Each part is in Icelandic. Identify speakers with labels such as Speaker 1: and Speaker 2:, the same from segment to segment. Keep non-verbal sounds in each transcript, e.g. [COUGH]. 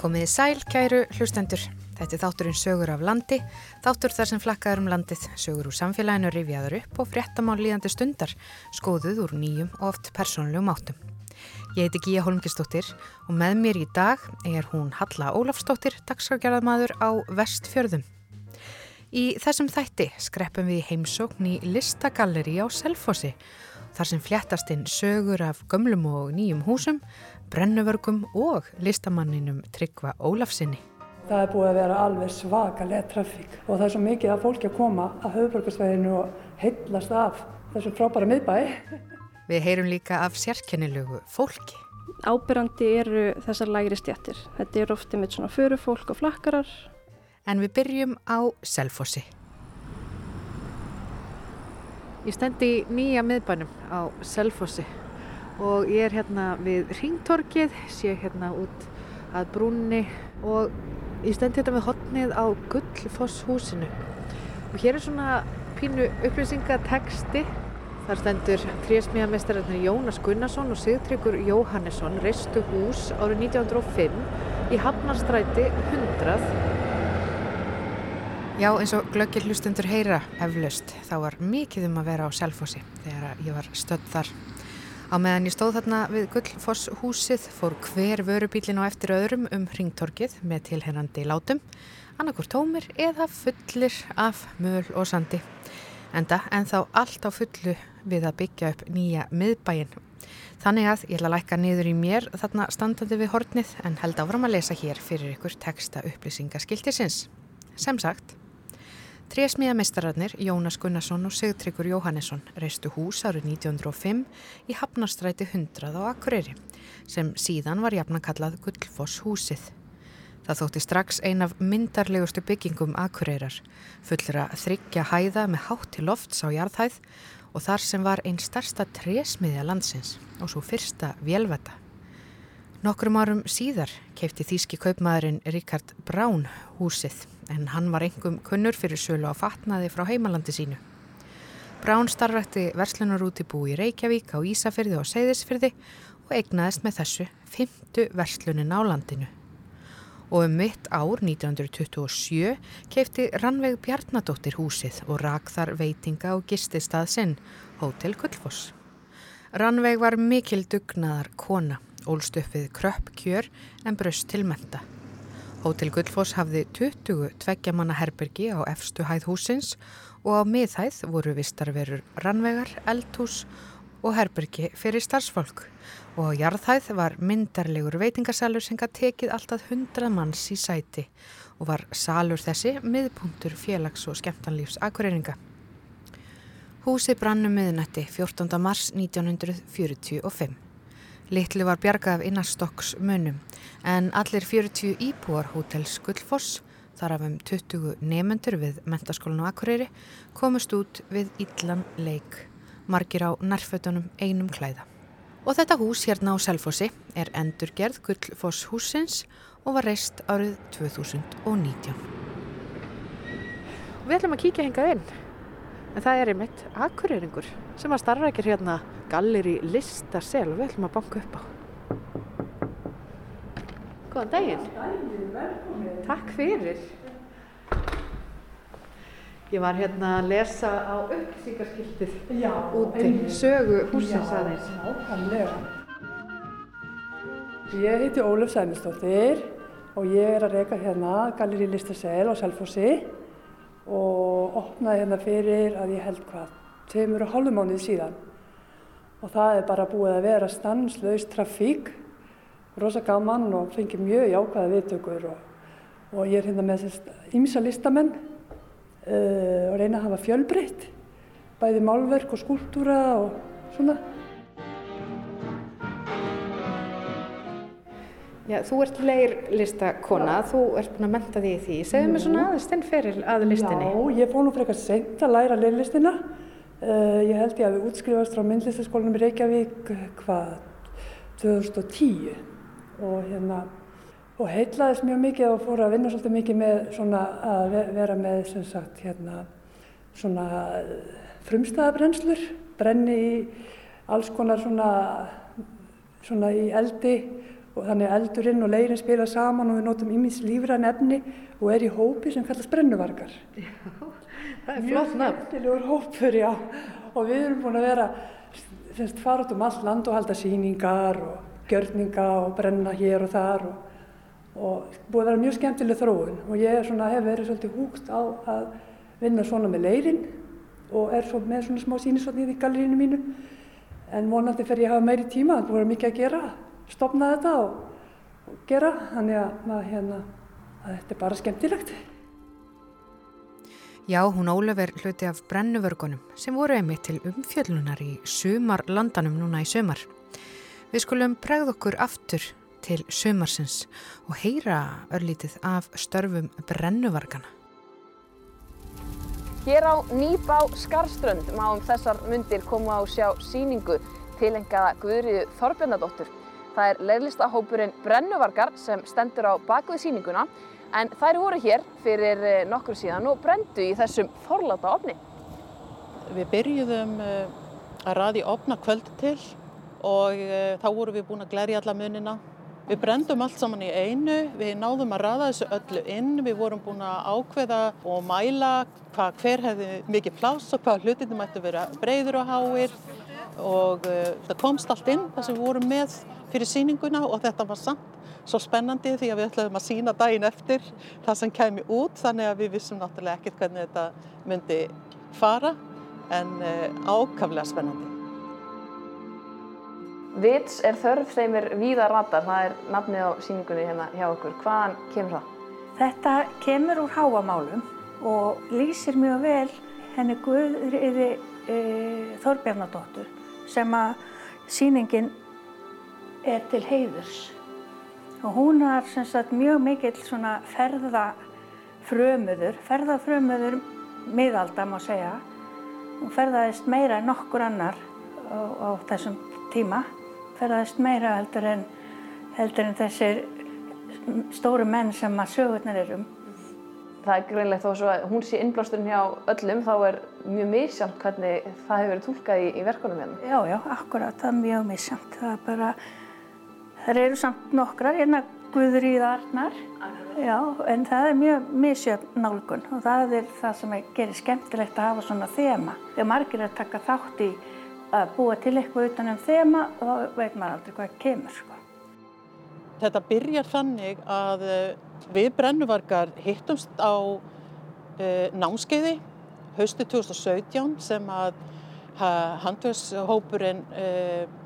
Speaker 1: Komiði sæl, kæru hlustendur. Þetta er þátturinn sögur af landi, þáttur þar sem flakkaður um landið, sögur úr samfélaginu rifjaður upp og fréttamál líðandi stundar, skoðuð úr nýjum og oft persónulegum áttum. Ég heiti Gíja Holmgistóttir og með mér í dag er hún Halla Ólafstóttir, dagskargerðarmadur á Vestfjörðum. Í þessum þætti skreppum við heimsókn í listagalleri á Selfossi, þar sem fljættast inn sögur af gömlum og nýjum húsum, brennuvörgum og listamanninum Tryggva Ólafsinni.
Speaker 2: Það er búið að vera alveg svakalega trafík og það er svo mikið að fólki að koma að höfðbörgarsveginu og heillast af þessum frábæra miðbæi. [LAUGHS]
Speaker 1: Við heyrum líka af sérkennilögu fólki.
Speaker 3: Ábyrrandi eru þessar lægri stjættir. Þetta er ofti með svona förufólk og flakkarar.
Speaker 1: En við byrjum á Selfossi. Ég stendi í nýja miðbænum á Selfossi og ég er hérna við Ringtorkið, sé hérna út að brúnni og ég stendi hérna við hotnið á Gullfoss húsinu og hér er svona pínu upplýsingateksti þar stendur trésmíðamestararnir Jónas Gunnarsson og Sigtryggur Jóhannesson reistu hús árið 1905 í Hafnarstræti 100 Já, eins og glöggir hlustundur heyra eflaust, þá var mikið um að vera á Selfossi þegar ég var stödd þar Á meðan ég stóð þarna við Gullfoss húsið fór hver vörubílin á eftir öðrum um ringtorkið með tilherrandi látum, annarkur tómir eða fullir af möl og sandi. Enda en þá allt á fullu við að byggja upp nýja miðbæin. Þannig að ég ætla að lækka niður í mér þarna standandi við hornið en held áfram að lesa hér fyrir ykkur texta upplýsingaskiltisins. Sem sagt, Trésmíðamestararnir Jónas Gunnarsson og Sigtryggur Jóhannesson reistu hús árið 1905 í Hafnarstræti 100 á Akureyri sem síðan var jafna kallað Gullfoss húsið. Það þótti strax ein af myndarlegustu byggingum Akureyrar, fullra þryggja hæða með hátti lofts á jarðhæð og þar sem var einn starsta trésmiðja landsins og svo fyrsta vélveta. Nokkrum árum síðar keipti þýski kaupmaðurinn Ríkard Brán húsið en hann var engum kunnur fyrir sölu á fatnaði frá heimalandi sínu. Brán starfrætti verslunar út í bú í Reykjavík á Ísafyrði og Seyðisfyrði og eignaðist með þessu fymtu verslunin á landinu. Og um mitt ár 1927 keipti Rannveig Bjarnadóttir húsið og rak þar veitinga og gististað sinn, Hótel Gullfoss. Rannveig var mikil dugnaðar kona ólst upp við kröpp kjör en bröst til menta. Hótel Gullfoss hafði 20 tveggjamanna herbergi á efstu hæð húsins og á miðhæð voru vistarverur rannvegar, eldhús og herbergi fyrir starfsfólk og á jarðhæð var myndarlegur veitingasalur sem gæti tekið alltaf 100 manns í sæti og var salur þessi miðpunktur félags- og skemmtanlífs akureyringa. Húsi brannu miðnætti 14. mars 1945. Littli var bjargað af innarstokks munum en allir 40 íbúar hótels Gullfoss, þar af um 20 nefnendur við mentaskólinu Akureyri, komust út við Íllan leik, margir á nærfötunum einum klæða. Og þetta hús hérna á Selfossi er endurgerð Gullfoss húsins og var reist árið 2019. Við ætlum að kíkja hengað inn. En það er einmitt akureyringur sem að starra ekkir hérna galleri listasel og við ætlum að banka upp á. Góðan daginn.
Speaker 2: Daginn,
Speaker 1: Takk fyrir. Ég var hérna að lesa á upplýsingarskiltið
Speaker 2: Já,
Speaker 1: úti, sögu húsins aðeins.
Speaker 2: Já, nákvæmlega. Ég heiti Ólaf Sæmistóttir og ég er að reyka hérna Galleri Listasel á Selfossi og opnaði hérna fyrir að ég held hvað, tveimur og hálfum mánuði síðan. Og það er bara búið að vera stanslaus trafík, rosa gaman og fengið mjög jákvæða viðtökur og, og ég er hérna með ímsa listamenn uh, og reyna að hafa fjölbreytt, bæði málverk og skúltúra og svona.
Speaker 1: Já, þú ert leirlistakona, þú ert búin að menta því í því. Segðu mér svona aðeins þinn feril að listinni.
Speaker 2: Já, ég fór nú frekar seint að læra leirlistina. Uh, ég held ég að við útskrifast frá myndlistaskólanum í Reykjavík eh, hvað 2010 og hérna og heitlaðist mjög mikið og fór að vinna svolítið mikið með svona að ve- vera með sem sagt hérna svona frumstæðabrennslur, brenni í alls konar svona, svona í eldi og þannig eldurinn og leirin spila saman og við notum ímins lífræn efni og er í hópi sem kallast brennuvargar.
Speaker 1: Já, það er flott nafn.
Speaker 2: Mjög skemmtilegur hópur, já. Og við erum búin að vera, semst, fara út um allt land og halda síningar og gjörninga og brenna hér og þar og, og búið að vera mjög skemmtileg þróun og ég svona, hef verið svolítið húgt á að vinna svona með leirin og er svo með svona smá sínisotnið í gallerínu mínu en vonandi fer ég að hafa meiri tíma, það búið að mikið að gera stopna þetta og, gera þannig að, að, hérna, að þetta er bara skemmtilegt.
Speaker 1: Já, hún Ólaf er hluti af brennuvörgunum sem voru einmitt til umfjöllunar í sumar landanum núna í sumar. Við skulum bregð okkur aftur til sumarsins og heyra örlítið af störfum brennuvargana.
Speaker 4: Hér á Nýbá Skarströnd má um þessar myndir koma á sjá síningu tilengaða Guðriðu Þorbjarnadóttur Það er leirlistahópurinn Brennuvargar sem stendur á bakvið síninguna en þær voru hér fyrir eh, nokkur síðan og brendu í þessum forláta ofni.
Speaker 5: Við byrjuðum eh, að raði ofna kvöldi til og eh, þá vorum við búin að glerja alla munina. Við brendum allt saman í einu, við náðum að raða þessu öllu inn, við vorum búin að ákveða og mæla hvað hver hefði mikið pláss og hvað hlutinni mættu vera breyður og háir og það komst allt inn þar sem við vorum með fyrir síninguna og þetta var samt svo spennandi því að við ætlaðum að sína daginn eftir það sem kemi út þannig að við vissum náttúrulega ekkert hvernig þetta myndi fara en uh, ákaflega spennandi.
Speaker 4: Vits er þörf sem er víða ratar, það er nafnið á síningunni hérna hjá okkur. Hvaðan kemur það?
Speaker 6: Þetta kemur úr háamálum og lýsir mjög vel henni Guðriði e, Þorbjarnadóttur sem að síningin er til heiðurs og hún er sagt, mjög mikill ferðafrömuður, ferðafrömuður miðalda má segja. Hún ferðaðist meira en nokkur annar á, á þessum tíma, ferðaðist meira heldur en, heldur en þessir stóru menn sem að sögurnar erum.
Speaker 4: Það er greinlegt þó að hún sé innblásturinn hjá öllum, þá er mjög misjamt hvernig það hefur verið tólkað í, í verkunum hérna.
Speaker 6: Já, já, akkurat, það er mjög misjamt. Það er bara Það eru samt nokkrar, hérna Guðrýðarnar, já, en það er mjög misjöfn nálgun og það er það sem gerir skemmtilegt að hafa svona þema. Þegar margir er að taka þátt í að búa til eitthvað utan um þema, þá veit maður aldrei hvað kemur. Sko.
Speaker 5: Þetta byrjar þannig að eh, við brennuvargar hittumst á uh, námskeiði haustu 2017 sem að handverkshópurinn uh,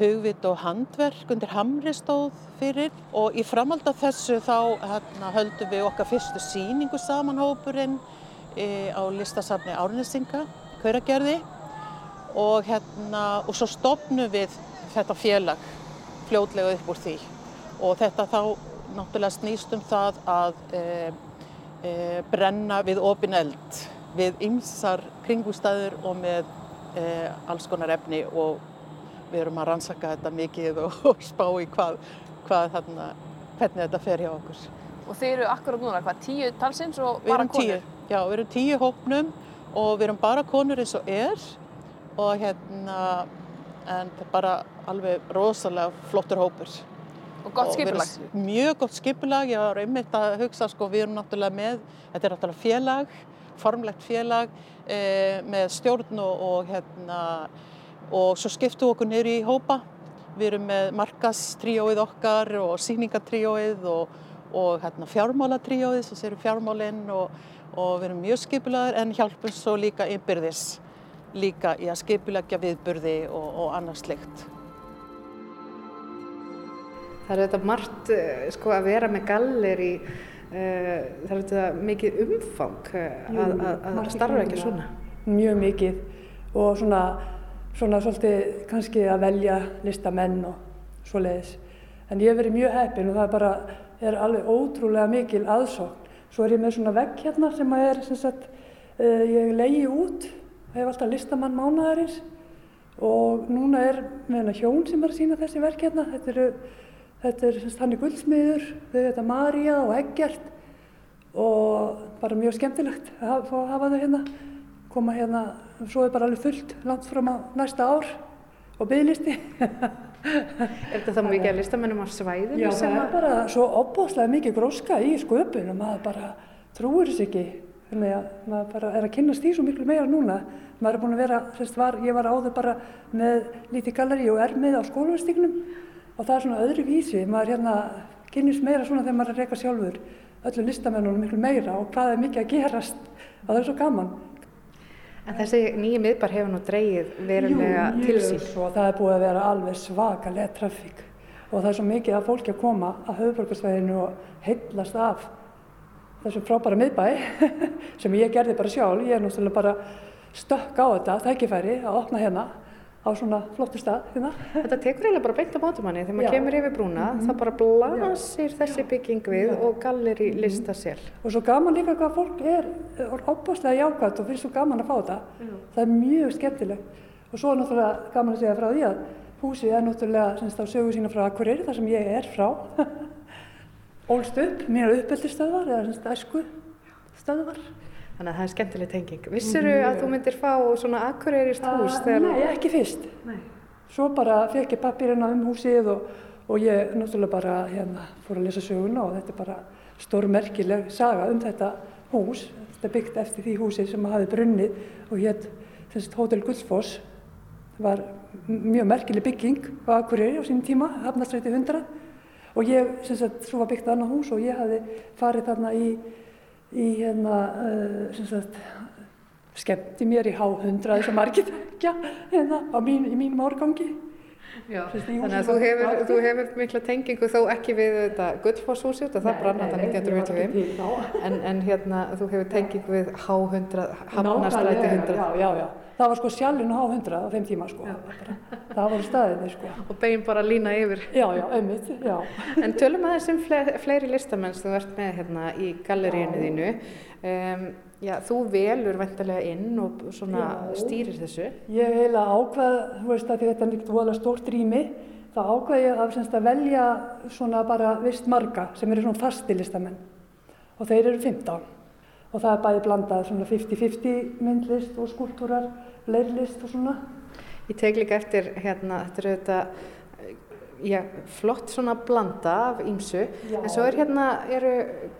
Speaker 5: hugvit og handverk undir Hamri stóð fyrir og í framhald af þessu þá hérna, höldum við okkar fyrstu síningu saman hópurinn e, á listasafni Árnesinga, Kauragerði. Og, hérna, og svo stopnum við þetta félag fljóðlega upp úr því. Og þetta þá náttúrulega snýst um það að e, e, brenna við opin eld við ymsar kringústæður og með e, alls konar efni og við erum að rannsaka þetta mikið og, [LAUGHS] og spá í hvað, hvað þarna, hvernig þetta fer hjá okkur.
Speaker 4: Og þeir eru akkurat núna hvað, tíu talsins og bara konur?
Speaker 5: Tíu, já, við erum tíu hópnum og við erum bara konur eins og er og hérna, en þetta er bara alveg rosalega flottur hópur.
Speaker 4: Og gott skipulag?
Speaker 5: Mjög gott skipulag, ég var einmitt að hugsa, sko, við erum náttúrulega með, þetta er náttúrulega félag, formlegt félag eh, með stjórn og, og hérna, og svo skiptum við okkur niður í hópa. Við erum með markastríóið okkar og síningatríóið og, og hérna, fjármálatríóið sem séum fjármálinn og, og við erum mjög skipilagur en hjálpum svo líka innbyrðis líka í að skipilegja viðburði og, og annars slikt.
Speaker 1: Það er þetta margt eh, sko, að vera með gallir í uh, það er þetta mikið umfang uh, að, að, að starfa ekki svona.
Speaker 2: Mjög mikið og svona svona svolítið kannski að velja listamenn og svo leiðis. En ég hef verið mjög heppin og það er bara, er alveg ótrúlega mikil aðsókn. Svo er ég með svona vegg hérna sem að er, sem sagt, uh, ég leiði út, hef alltaf listamann mánadarins og núna er með hérna hjón sem er að sína þessi verk hérna. Þetta eru, þetta er sem sagt hann í guldsmiður, þau heita Marja og Eggert og bara mjög skemmtilegt að hafa þau hérna koma hérna, svo er bara alveg fullt langt fram á næsta ár og bygglisti.
Speaker 1: Er þetta þá mikið að listamennum á svæðinu?
Speaker 2: Já, það er bara svo opbóðslega mikið gróska í sköpun og maður bara trúir þess ekki. Þannig að maður bara er að kynast því svo miklu meira núna. Maður er búin að vera, sérst, var, ég var áður bara með lítið galleri og ermið á skólaverstignum og það er svona öðru vísi. Maður hérna kynist meira svona þegar maður er að reyka sjálfur öllu listamennunum miklu meira og hvað er mikið að gerast. Það er svo gaman.
Speaker 1: En þessi nýju miðbar hefur nú dreyið verulega
Speaker 2: Jú,
Speaker 1: til sín.
Speaker 2: svo. Það er búið að vera alveg svakalega trafík og það er svo mikið að fólki að koma að höfuborgarsvæðinu og heillast af þessum frábæra miðbæ [LAUGHS] sem ég gerði bara sjálf. Ég er náttúrulega bara stökk á þetta, tækifæri að opna hérna á svona flottu stað hérna.
Speaker 1: Þetta tekur eiginlega bara beint á mótumanni. Þegar maður
Speaker 2: Já. Mhm.
Speaker 1: kemur yfir brúna, þá bara blasir þessi bygging við og galleri lista sér.
Speaker 2: Og svo gaman líka hvað fólk er ábúrslega jákvæmt og finnst svo gaman að fá þetta. Það er mjög skemmtilegt. Og svo er náttúrulega gaman að segja frá því að húsið er náttúrulega semst á sögu sína frá Akureyri, þar sem ég er frá. [LAUGHS] Ólst upp, mínar uppeldistöðvar eða semst æsku stöðvar.
Speaker 1: Þannig að það er skemmtileg tenging. Vissirðu að þú myndir fá svona akkureyrist hús
Speaker 2: Ah,
Speaker 1: þegar...
Speaker 2: Nei, ekki fyrst.
Speaker 1: Nei.
Speaker 2: Svo bara fekk ég pappirina um húsið og, og ég náttúrulega bara hérna, fór að lesa söguna og þetta er bara stórmerkileg saga um þetta hús. Þetta er byggt eftir því húsi sem hafi brunnið og hétt þessi Hotel Gullfoss. Var mjög merkileg bygging á Akureyri á sínum tíma, Hafnarstræti 100 og ég, sem sagt, svo var byggt annað hús og ég hafði farið þarna í, í hérna, uh, sem sagt, skemmti mér í H100 þess að margir þekkja hérna mín, í mínum árgangi.
Speaker 1: Já, þannig að þú
Speaker 2: var-
Speaker 1: hefur,
Speaker 2: var-
Speaker 1: þú hefur mikla tengingu þó ekki við þetta Gullfosshúsi, þetta það brann þetta 1925, en, en hérna þú hefur tengingu við H100, Hafnarstræti 100
Speaker 2: Já, já, já. Það var sko sjallin á H100 á þeim tíma sko. Það voru staðinni sko.
Speaker 1: og bein bara lína yfir.
Speaker 2: Já, já, einmitt, já.
Speaker 1: En tölum aðeins um fle fleiri listamenn sem þú ert með hérna í galleríinu þínu. Um, já, þú velur vendarlega inn og svona
Speaker 2: Já.
Speaker 1: stýrir þessu.
Speaker 2: Ég heila ákvað, þú veist að þetta er ekkert voðalega stórt rými, þá ákvað ég að, semst, að velja svona bara vist marga sem eru svona fastilistamenn og þeir eru 15 og það er bæði blandað svona 50-50 myndlist og skúltúrar, leirlist og svona.
Speaker 1: Ég tek líka eftir hérna, þetta er auðvitað Já, flott svona blanda af ímsu,
Speaker 2: Já.
Speaker 1: en svo er hérna, eru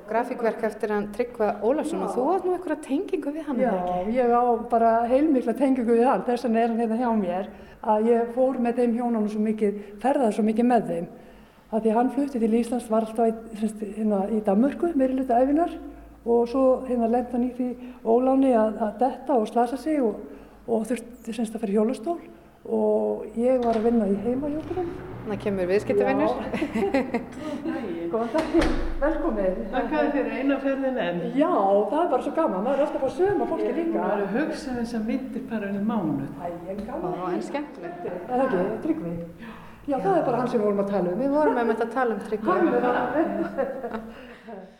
Speaker 1: grafíkverk eftir hann Tryggva Ólafsson og þú átt nú einhverja tengingu við hann,
Speaker 2: Já,
Speaker 1: ekki?
Speaker 2: ég á bara heilmikla tengingu við hann, þess vegna er hann hérna hjá mér, að ég fór með þeim hjónunum svo mikið, ferðaði svo mikið með þeim. Að því hann flutti til Íslands, var alltaf í, hérna, í Danmörku, meiri hluta æfinar, og svo hérna lenda hann í því óláni að, að detta og slasa sig og, og þurfti semst að fara í hjólastól og ég var að vinna í heimahjókunum.
Speaker 1: Þannig kemur viðskiptavinnur. [LAUGHS]
Speaker 2: Góðan dag, velkomin.
Speaker 7: Þakkaði fyrir eina ferðin enn.
Speaker 2: Já, það er bara svo gaman, maður er alltaf að söma fólki líka.
Speaker 7: Það eru hugsað þess að myndir bara einu mánuð.
Speaker 2: Æ, en gaman.
Speaker 1: Ó, en skemmtilegt.
Speaker 2: Er það ekki, Tryggvi? Já, það er bara hann sem við vorum að tala um.
Speaker 1: Við vorum með þetta að tala um Tryggva. [LAUGHS]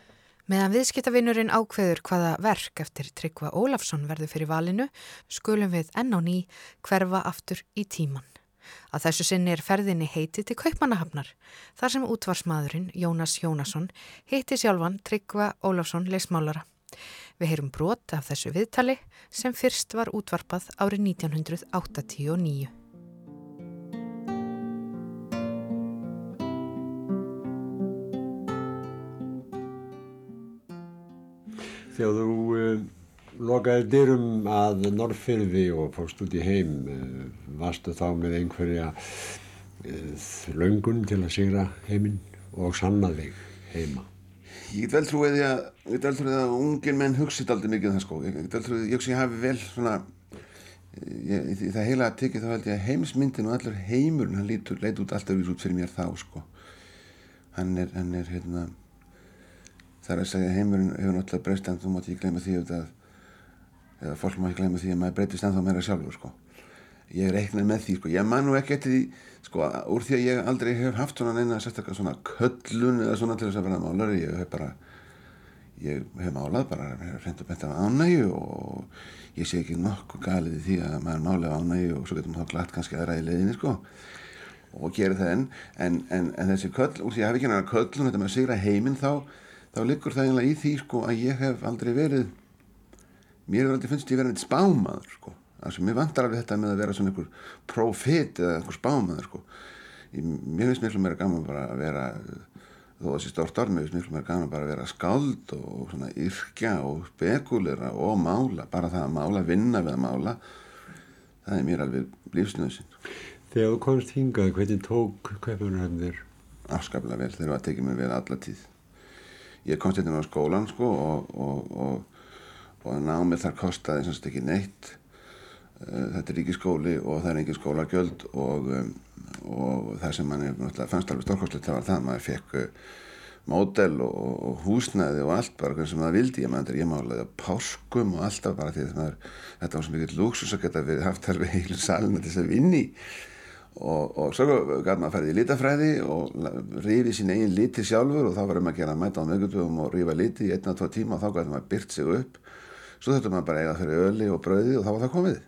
Speaker 1: Meðan viðskiptavinnurinn ákveður hvaða verk eftir Tryggva Ólafsson verður fyrir valinu, skulum við enn á ný hverfa aftur í tíman. Að þessu sinni er ferðinni heiti til Kaupmannahafnar, þar sem útvarsmaðurinn Jónas Jónasson heiti sjálfan Tryggva Ólafsson leismálara. Við heyrum brot af þessu viðtali sem fyrst var útvarpað árið 1989.
Speaker 8: Þegar þú uh, lokaði dyrum að Norrfyrði og fórst út í heim, uh, varstu þá með einhverja uh, löngun til að sigra heiminn og sanna þig heima?
Speaker 9: Ég get vel trúið að, að ungir menn hugsið aldrei mikið um það sko. Ég get vel trúið, ég hugsa ég hafi vel svona, ég, það heila að tekið þá held ég að heimsmyndin og allur heimurinn, hann lítur, leit út alltaf út fyrir mér þá sko. Hann er, hann er hérna, það er að segja heimurinn hefur náttúrulega breyst en þú mátt ekki gleyma því að, eða fólk má ekki gleyma því að maður breytist ennþá meira sjálfur sko. Ég reiknaði með því sko, ég man nú ekki eftir því sko, úr því að ég aldrei hef haft svona neina sérstaklega svona köllun eða svona til þess að vera málari, ég hef bara ég hef málað bara hreint og bent af ánægju og ég sé ekki nokkuð galið í því að maður máli af ánægju og svo getur maður þá glatt kannski aðra í leiðinni sko og gerir það. Enn en, en, en þessi köll, úr því að ég hef ekki náttúrulega köllun þetta með að sigra heiminn þá þá liggur það eiginlega í því sko að ég hef aldrei verið mér hefur aldrei finnst ég verið eitt spámaður sko. Það sem mér vantar alveg þetta með að vera svona einhver profit eða einhver spámaður sko. Mér finnst miklu meira gaman bara að vera þó þessi stórt orð, mér finnst miklu meira gaman bara að vera skáld og svona yrkja og spekulera og mála bara það að mála, vinna við að mála. Það er mér alveg lífsnöðsinn
Speaker 8: Þegar þú komst hingað, hvernig tók Kaupanarhafnir?
Speaker 9: Afskaplega vel, þeir var að tekið mér vel alla tíð ég komst hérna á skólan sko og, og, og, og námið þar kostaði semst ekki neitt. Uh, þetta er ríkiskóli og það er engin skólagjöld og um, og það sem mann fannst alveg stórkostlegt það var það að maður fekk uh, módel og, og húsnæði og allt bara sem það vildi. Ég, maður, ég málaði á páskum og alltaf bara því að þetta var svo mikið luxus að geta verið haft alveg heilu salina til þess að vinni og, og svo gæti maður að ferði í litafræði og rífi sín eigin liti sjálfur og þá var um að gera að mæta á mögutum og rífa liti í einna, tvo tíma og þá gæti maður byrt sig upp. Svo þurfti maður bara eiga fyrir öli og brauði og þá var það komið.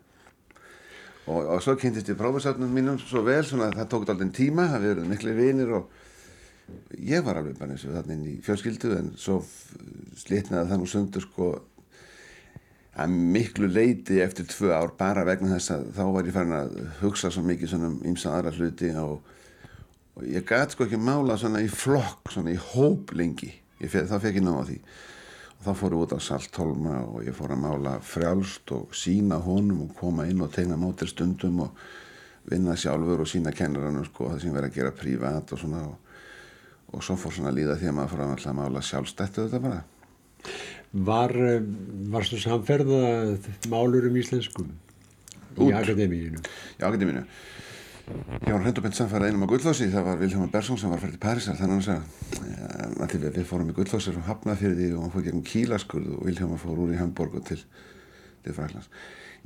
Speaker 9: Og, og svo kynntist ég prófessöfnum mínum svo vel, svona það tók alltaf tíma það við erum miklu vinir og ég var alveg bara eins og þannig í fjölskyldu en svo slitnaði það nú sundur sko að miklu leiti eftir tvö ár bara vegna þess að þá var ég farin að hugsa svo mikið svona um ímsa aðra hluti og, og ég gæti sko ekki mála svona í flokk, svona í hóp lengi, fe, þá fekk ég ná á því. Og þá fór ég út á Saltholma og ég fór að mála frjálst og sína honum og koma inn og tegna mótil stundum og vinna sjálfur og sína kennarannu sko það sem verið að gera prívat og svona og, og svo fór svona að líða því að maður fór að mála sjálfstættu þetta bara
Speaker 8: Var, varstu samferða málur um íslenskum í akademíinu?
Speaker 9: Í akademíinu. Ég var hreint og beint samfærað einum á Gullfossi, það var Vilhelm Bersson sem var fært í Parísar, þannig að ja, við, við fórum í hafnað fyrir því og hann fór gegn Kílaskurð og Vilhelm fór úr í Hamburg og til, til Fræklands.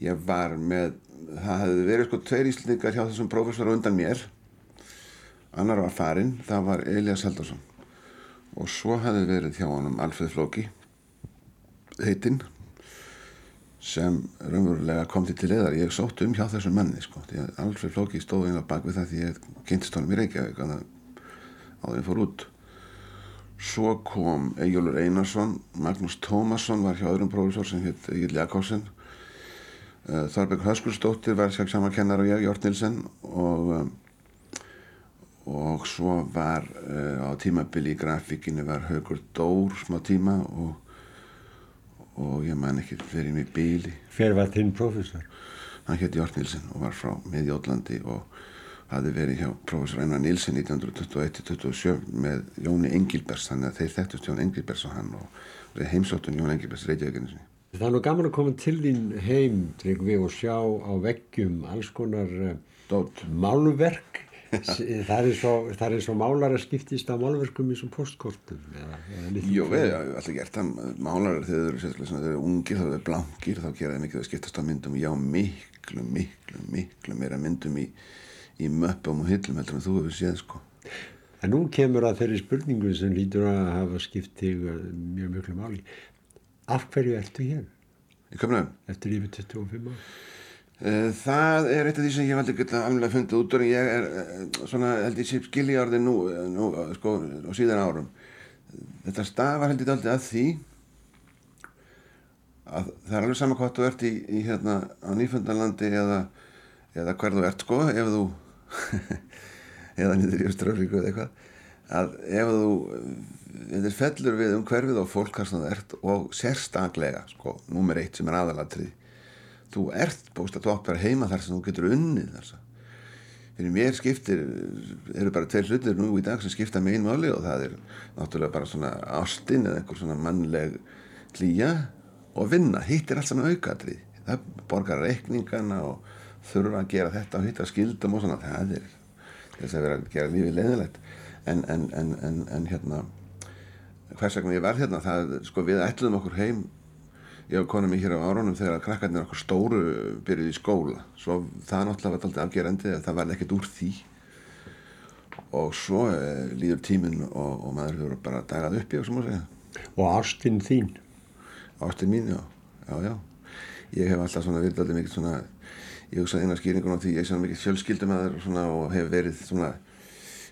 Speaker 9: Ég var með, það hefði verið sko tveir íslendingar hjá þessum prófessor undan mér, annar var farinn, það var Elias Heldarsson og svo hefði verið hjá honum Alfred Flóki heitinn sem raunverulega kom til til eðar ég sótt um hjá þessum manni sko. Alfred Flóki stóð einu á bakvið það því ég kynntist honum í Reykjavík áður en fór út svo kom Egilur Einarsson Magnús Tómasson var hjá öðrum prófessor sem hitt Egil Jakobsen Þorberg Höskursdóttir var sér saman kennar og ég, Jórn Nilsen og og svo var uh, á tímabili í grafíkinu var Haugur Dór smá tíma og og ég man ekki fyrir mig bíli
Speaker 8: Hver var þinn professor?
Speaker 9: Hann hétti Jórn Nilsen og var frá miðjóllandi og hafði verið hjá professor Einar Nilsen 1921-27 með Jóni Engilbers þannig að þeir þekktust Jón Engilbers og hann og heimsóttun Jón Engilbers Reykjavíkinu
Speaker 8: Það er nú gaman að koma til þín heim og sjá á veggjum alls konar
Speaker 9: Dót.
Speaker 8: málverk það er svo, svo málar að skiptist á málverkum eins og postkortum eða, eða
Speaker 9: Jó, við hefum alltaf gert það. Málar þegar þeir eru, eru ungir þá eru blankir, þá gera þeir mikið að skiptast á myndum já, miklu, miklu, miklu meira myndum í, í möppum og hyllum heldur en þú hefur séð sko.
Speaker 8: En nú kemur að þeirri spurningu sem lítur að hafa skipt til mjög mjög máli. Af hverju ertu hér?
Speaker 9: Í Köpnum?
Speaker 8: Eftir yfir 25 ára
Speaker 9: Það er eitt af því sem ég valdi geta alveg fundið út og ég er svona held ég sé skilji árið nú, nú sko og síðan árum. Þetta stafar held ég aldrei að því að það er alveg sama hvort þú ert í, í hérna á Nýfundalandi eða eða hver þú ert sko ef þú [LAUGHS] eða nýttir í Östrafríku eða eitthvað að ef þú þetta er fellur við um hverfið og fólk hvað það ert og sérstaklega sko nummer eitt sem er aðalatrið þú ert bóst að þú átt bara heima þar sem þú getur unnið þar fyrir mér skiptir eru bara tveir hlutir nú í dag sem skipta megin máli og það er náttúrulega bara svona ástinn eða einhver svona mannleg klíja og vinna, hitt er allt saman aukatrið það borgar reikningana og þurfa að gera þetta og hitta skildum og svona, það er þess að vera að gera lífið leiðilegt en, en, en, en hérna hvers vegna ég var hérna það, sko við ætluðum okkur heim ég og konum ég hér á árunum þegar krakkarnir okkur stóru byrjuði í skóla. Svo það náttúrulega var alltaf afgerandi að það var ekkert úr því. Og svo eh, líður tíminn og, og maður hefur bara dagað upp í og,
Speaker 8: og ástinn þín.
Speaker 9: Ástinn mín, já, já, já. Ég hef alltaf svona verið alltaf mikið svona ég hugsaði eina skýringun á því ég er svona mikið fjölskyldumæður og hef verið svona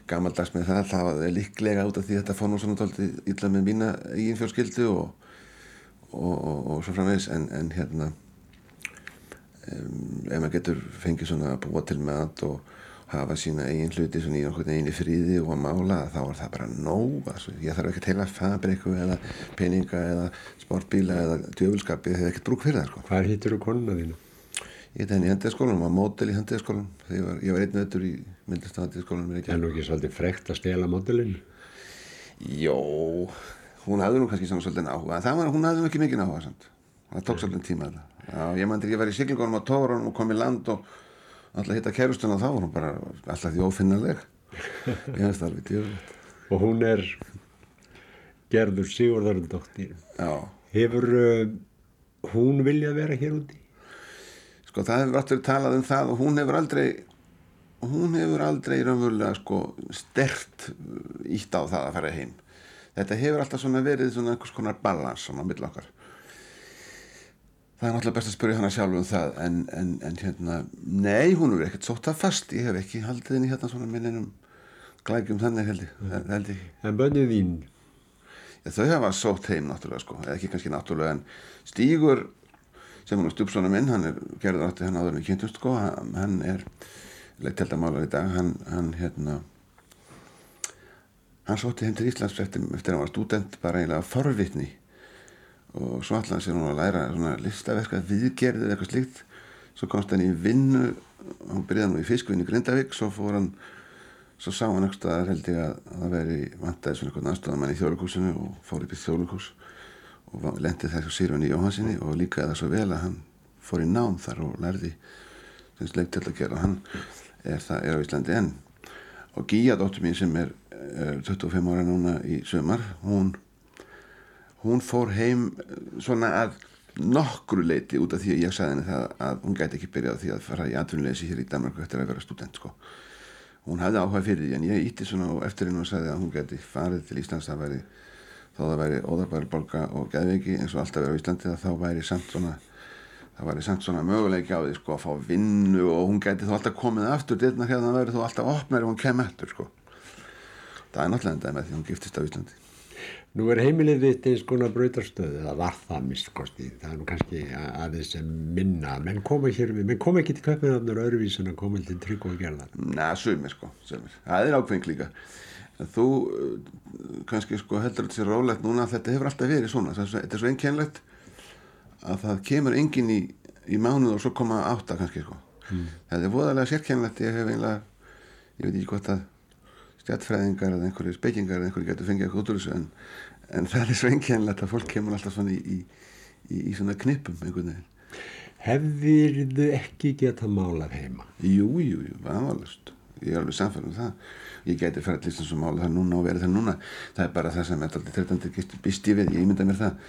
Speaker 9: gammaldags með það. Það var líklega út af því að þetta fór nú svona tóltið illa með mína eigin fjölskyldu og og, og, og svo framvegs en, en hérna um, ef maður getur fengið svona að búa til með allt og, hafa sína eigin hluti svona í okkur eini fríði og að mála þá er það bara nóg altså, ég þarf ekki að teila fabriku eða peninga eða sportbíla eða djöfulskapi þegar ekkert brúk fyrir það sko.
Speaker 8: Hvað hittur þú konuna þínu?
Speaker 9: Ég heit henni í hendiðskólanum, var mótel í hendiðskólanum þegar ég var, var einn öttur í myndlistu hendiðskólanum
Speaker 8: Er nú ekki svolítið frekt að stela mótelinu?
Speaker 9: Jó, hún hafði nú kannski svona svolítið áhuga það var, hún hafði nú ekki mikið áhuga samt. það tók svolítið tíma þetta ég mændi ekki að vera í siglingunum á tóranum og kom í land og alltaf hitta kærustuna þá var hún bara alltaf því ófinnaleg [LAUGHS] ég veist alveg djöfulegt
Speaker 8: Og hún er gerður Sigurðarundóttir. Hefur uh, hún viljað vera hér úti?
Speaker 9: sko það hefur alltaf talað um það og hún hefur aldrei hún hefur aldrei raunverulega sko stert ítt á það að fara heim þetta hefur alltaf svona verið svona einhvers konar balans svona á milli okkar. Það er náttúrulega best að spyrja hana sjálf um það en, en, en hérna, nei hún hefur ekkert sótt það fast, ég hef ekki haldið henni hérna svona minninum glægjum þannig held ég, held ég.
Speaker 8: En bönnið þín,
Speaker 9: Já, þau hafa sótt heim náttúrulega sko, eða ekki kannski náttúrulega en Stígur sem hann er stjúpsona minn, hann er gerður átti hann áður við kynntumst sko, hann, er leikteldamálar í dag, hann, hann hérna hann sótti heim til Íslands eftir, eftir að hann var student bara eiginlega forvitni. Og svo allan sér hún að læra svona listaverka viðgerðið eitthvað slíkt. Svo komst hann í vinnu hann byrjaði nú í fiskvinni í Grindavík svo fór hann svo sá hann eitthvað að held ég að að það veri vantaði svona eitthvað aðstofamann í þjóðlugúsinu og fór upp í þjóðlugús og lendi þess á Sýrunni Jóhansinni og líkaði það svo vel að hann fór í nám þar og lærði sem leik til að gera. Og hann er það er á Íslandi enn. Og Gíja dóttur mín sem er 25 ára núna í sömar hún hún fór heim eh, svona að nokkru leiti út af því að ég sagði henni það að hún gæti ekki byrjað því að fara í atvinnuleysi hér í Danmarku eftir að vera student sko. hún hafði áhuga fyrir því en ég ítti svona og eftir henni og sagði að hún gæti farið til Íslands það væri, þó það væri óðarbærbolga og geðveiki eins og alltaf verið á Íslandi þá væri samt svona það væri samt svona möguleiki á því sko að fá vinnu og hún gæti þá alltaf komið aftur dyrna hérna væri þá alltaf opnari og hún kem eftir sko það er náttúrulega endaði með því hún giftist á Íslandi
Speaker 8: nú er heimilið þitt eins konar brautarstöðu, það var það mistkosti, það er nú kannski aðeins sem minna, menn koma hér við, menn koma ekki til köpinarnar öðruvísun að koma til trygg og gerðar.
Speaker 9: Na, sumir sko, sumir. Það er ákveðing líka. En þú uh, kannski sko heldur þetta sér rólegt núna að þetta hefur alltaf verið svona. Þetta er svo einkennlegt að það kemur enginn í, í mánuð og svo koma átta kannski sko. Þetta er voðalega sérkennlegt. Ég hef eiginlega, ég veit ekki hvort að stjættfræðingar eða einhverju spekingar eða einhverju getur fengið eitthvað út úr þessu en, en það er svo einkennlegt að fólk kemur alltaf svona í, í, í, í svona knipum einhvern veginn.
Speaker 8: Hefðirðu ekki geta málað heima?
Speaker 9: Jú, jú, jú, vafalust. Ég er alveg samfæður um það. Ég gæti fara til Íslands og mála það núna og vera það núna. Það er bara það sem er alltaf trettandi býst ég við. Ég ímynda mér það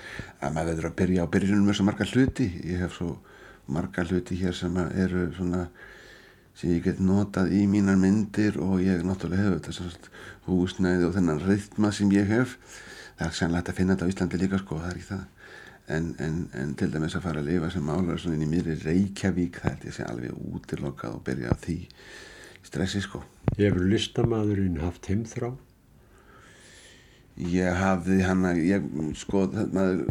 Speaker 9: að maður verður að byrja á byrjunum með svo marga hluti. Ég hef svo marga hluti hér sem eru svona sem ég get notað í mínar myndir og ég náttúrulega hef þetta svona húsnæði og þennan rithma sem ég hef. Það er sannlega hægt að finna þetta á Íslandi líka sko, það er ekki það. En, en, en til dæmis að fara að lifa sem málar svona inn í mýri Reykjavík það ég sé alveg útilokað og byrja á því stressi sko
Speaker 8: Hefur listamæðurinn haft heimþrá?
Speaker 9: ég hafði hana ég, sko maður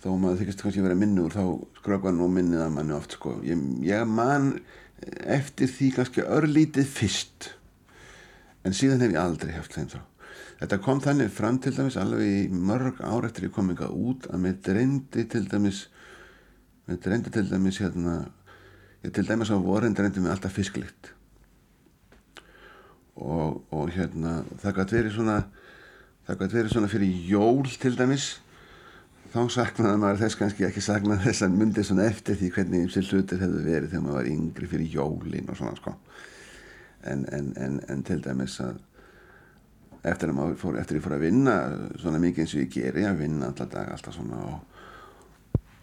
Speaker 9: þó maður þykist kannski vera minnur þá skrökvar nú minnið að manni oft sko ég, ég man eftir því kannski örlítið fyrst. En síðan hef ég aldrei haft þeim þá þetta kom þannig fram til dæmis alveg í mörg ár eftir ég kom eitthvað út að mér dreymdi til dæmis mér dreymdi til dæmis hérna ég til dæmis á vorin dreymdi mér alltaf fisklikt og, og hérna það gæti verið svona það gæti verið svona fyrir jól til dæmis þá saknaði maður þess kannski ekki saknaði þess að myndi svona eftir því hvernig ymsil hlutir hefðu verið þegar maður var yngri fyrir jólin og svona sko. En, en, en, en til dæmis að eftir að maður fór, eftir að ég fór að vinna svona mikið eins og ég geri að vinna alltaf dag alltaf svona og,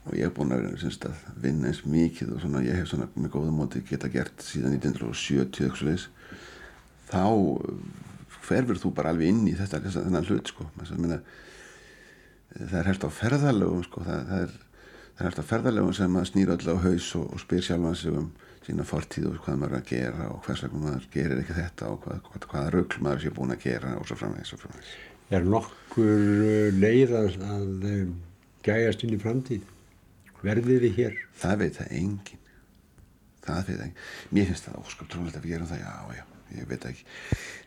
Speaker 9: og ég hef búin að vera að vinna eins mikið og svona ég hef svona með góðum móti geta gert síðan 1970 eitthvað þá hverfur þú bara alveg inn í þetta þennan hlut sko. Meina, það er hægt á ferðalögum sko það, það er, það er hægt á ferðalögum sem að snýra öll á haus og, og spyr sjálfan sig um sína fortíð og hvað maður er að gera og hvers vegna maður gerir ekki þetta og hvað, hvað, hvaða rögl maður sé búin að gera og svo framvegis og framvegis
Speaker 8: Er nokkur uh, leið að, að um, gæjast inn í framtíð? Verðið þið hér?
Speaker 9: það veit það engin það fyrir það ekki mér finnst það óskap trúlega að við gerum það já, já, ég veit ekki.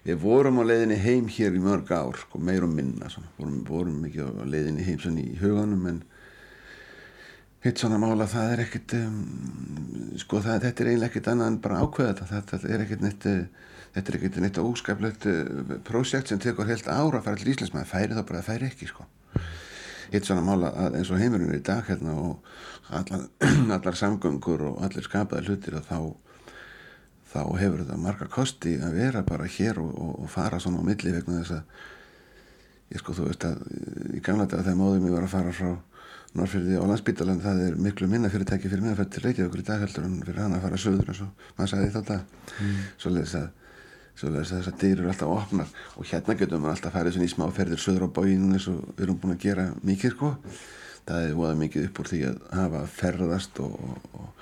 Speaker 9: Við vorum á leiðinni heim hér í mörg ár sko, meir og minna, vorum, vorum ekki á leiðinni heim svona í huganum en hitt svona mála það er ekkert um, sko það, þetta er eiginlega ekkert annað en bara ákveða þetta. Þetta er ekkert neitt þetta er ekkert neitt óskaplegt uh, prósjekt sem tekur heilt ára að fara til Íslands. Maður færi þá bara, það færi ekki sko. Hitt svona mála eins og heimurinn er í dag hérna og allar, [CLEARS THROAT] allar samgöngur og allir skapaði hlutir og þá þá hefur þetta marga kosti að vera bara hér og, og, og fara svona á milli vegna þess að ég sko þú veist að í gamla dag þegar móðum ég var að fara frá Norrfjörði og landsbítalan það er miklu minna fyrirtæki fyrir mig að færa til Reykjavíkur í dag heldur en fyrir hann að fara söður eins og maður sagði það mm. svo leiðis að þess að dyr eru alltaf opnar og hérna getum við alltaf farið svona í smáferðir söður á bóinu eins og við erum búin að gera mikið sko. Það er voða mikið upp úr því að hafa ferðast og, og,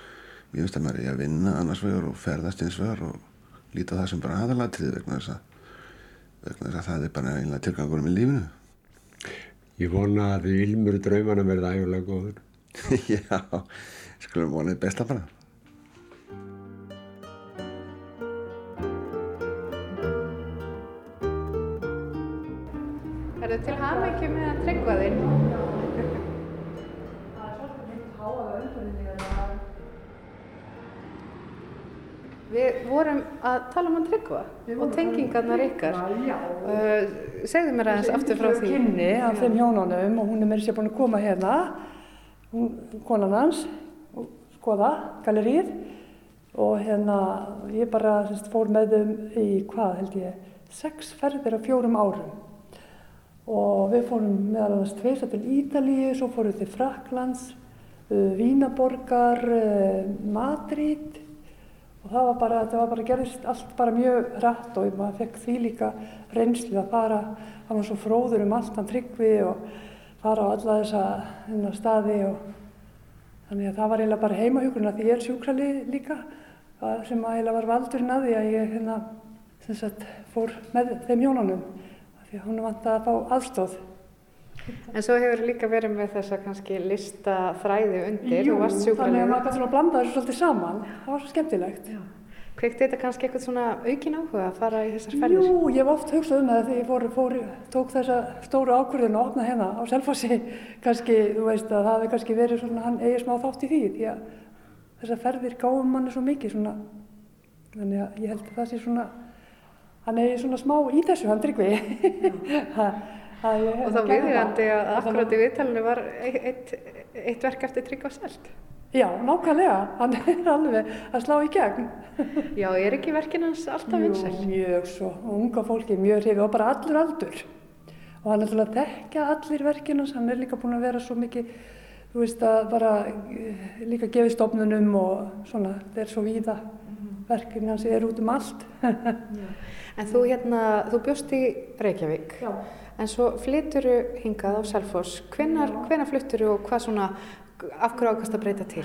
Speaker 9: ég finnst að maður er að vinna annars vegar og ferðast eins vegar og líta það sem bara aðalatrið vegna þess að, vegna þess að það er bara einlega tilgangur með lífinu.
Speaker 8: Ég vona að því ilmur draumana verða ægulega góður. [LAUGHS]
Speaker 9: Já, skulum vonið besta bara.
Speaker 1: Er þetta til hafmyggjum með að Við vorum að tala um að tryggva og tengingarnar ykkar. Uh, segðu mér aðeins aftur frá því.
Speaker 2: Ég kynni af þeim hjónunum og hún er mér sér búin að koma hérna, hún, konan hans, og skoða galerið og hérna ég bara semst, fór með þeim í hvað held ég, sex ferðir á fjórum árum. Og við fórum meðal annars tveisa til Ítalíu, svo fórum við til Fraklands, uh, Vínaborgar, uh, Madrid og það var bara, það var bara gerðist allt bara mjög rætt og maður fekk því líka reynslu að fara, það var svo fróður um allt hann tryggvi og fara á alla þessa staði og þannig að það var eiginlega bara heimahjúkurinn að því ég er sjúkrali líka sem eiginlega var valdurinn að því að ég hérna, sagt, fór með þeim hjónunum því hún vant að fá aðstóð.
Speaker 1: En svo hefur líka verið með þessa kannski lista þræði undir
Speaker 2: Jú,
Speaker 1: og varst sjúkralegur.
Speaker 2: þannig að maður kannski að blanda þessu svolítið saman. Það var svo skemmtilegt.
Speaker 1: Já. Kveikti þetta kannski eitthvað svona aukin áhuga að fara í þessar ferðir?
Speaker 2: Jú, ég hef oft hugsað um það þegar ég fór, fór, tók þessa stóru ákvörðin að opna hérna á Selfossi. [LAUGHS] Kannski, þú veist að það hefði kannski verið svona, hann eigi smá þátt í því. Því að þessar ferðir gáum manni svo mikið svona. Þannig að ég held að það sé svona, hann eigi svona smá í þessu, hann tryggvi. [LAUGHS]
Speaker 1: og þá viðjöndi að akkurat í viðtalinu var eitt, eitt verk eftir Tryggva Selt.
Speaker 2: Já, nákvæmlega, hann er alveg að slá í gegn.
Speaker 1: Já, er ekki verkin hans alltaf vinsæl?
Speaker 2: Jú, mjög svo, og unga fólki mjög hrifið og bara allur aldur. Og hann er alltaf að dekka allir verkin hans, hann er líka búin að vera svo mikið, þú veist að bara líka gefið stofnunum og svona, þetta er svo víða. Verkin hans er út um allt.
Speaker 1: en þú hérna, þú bjóst í Reykjavík.
Speaker 2: Já.
Speaker 1: En svo flytturu hingað á Selfoss. Hvenar, hvenar flytturu og hvað svona, af hverju ákast að breyta til?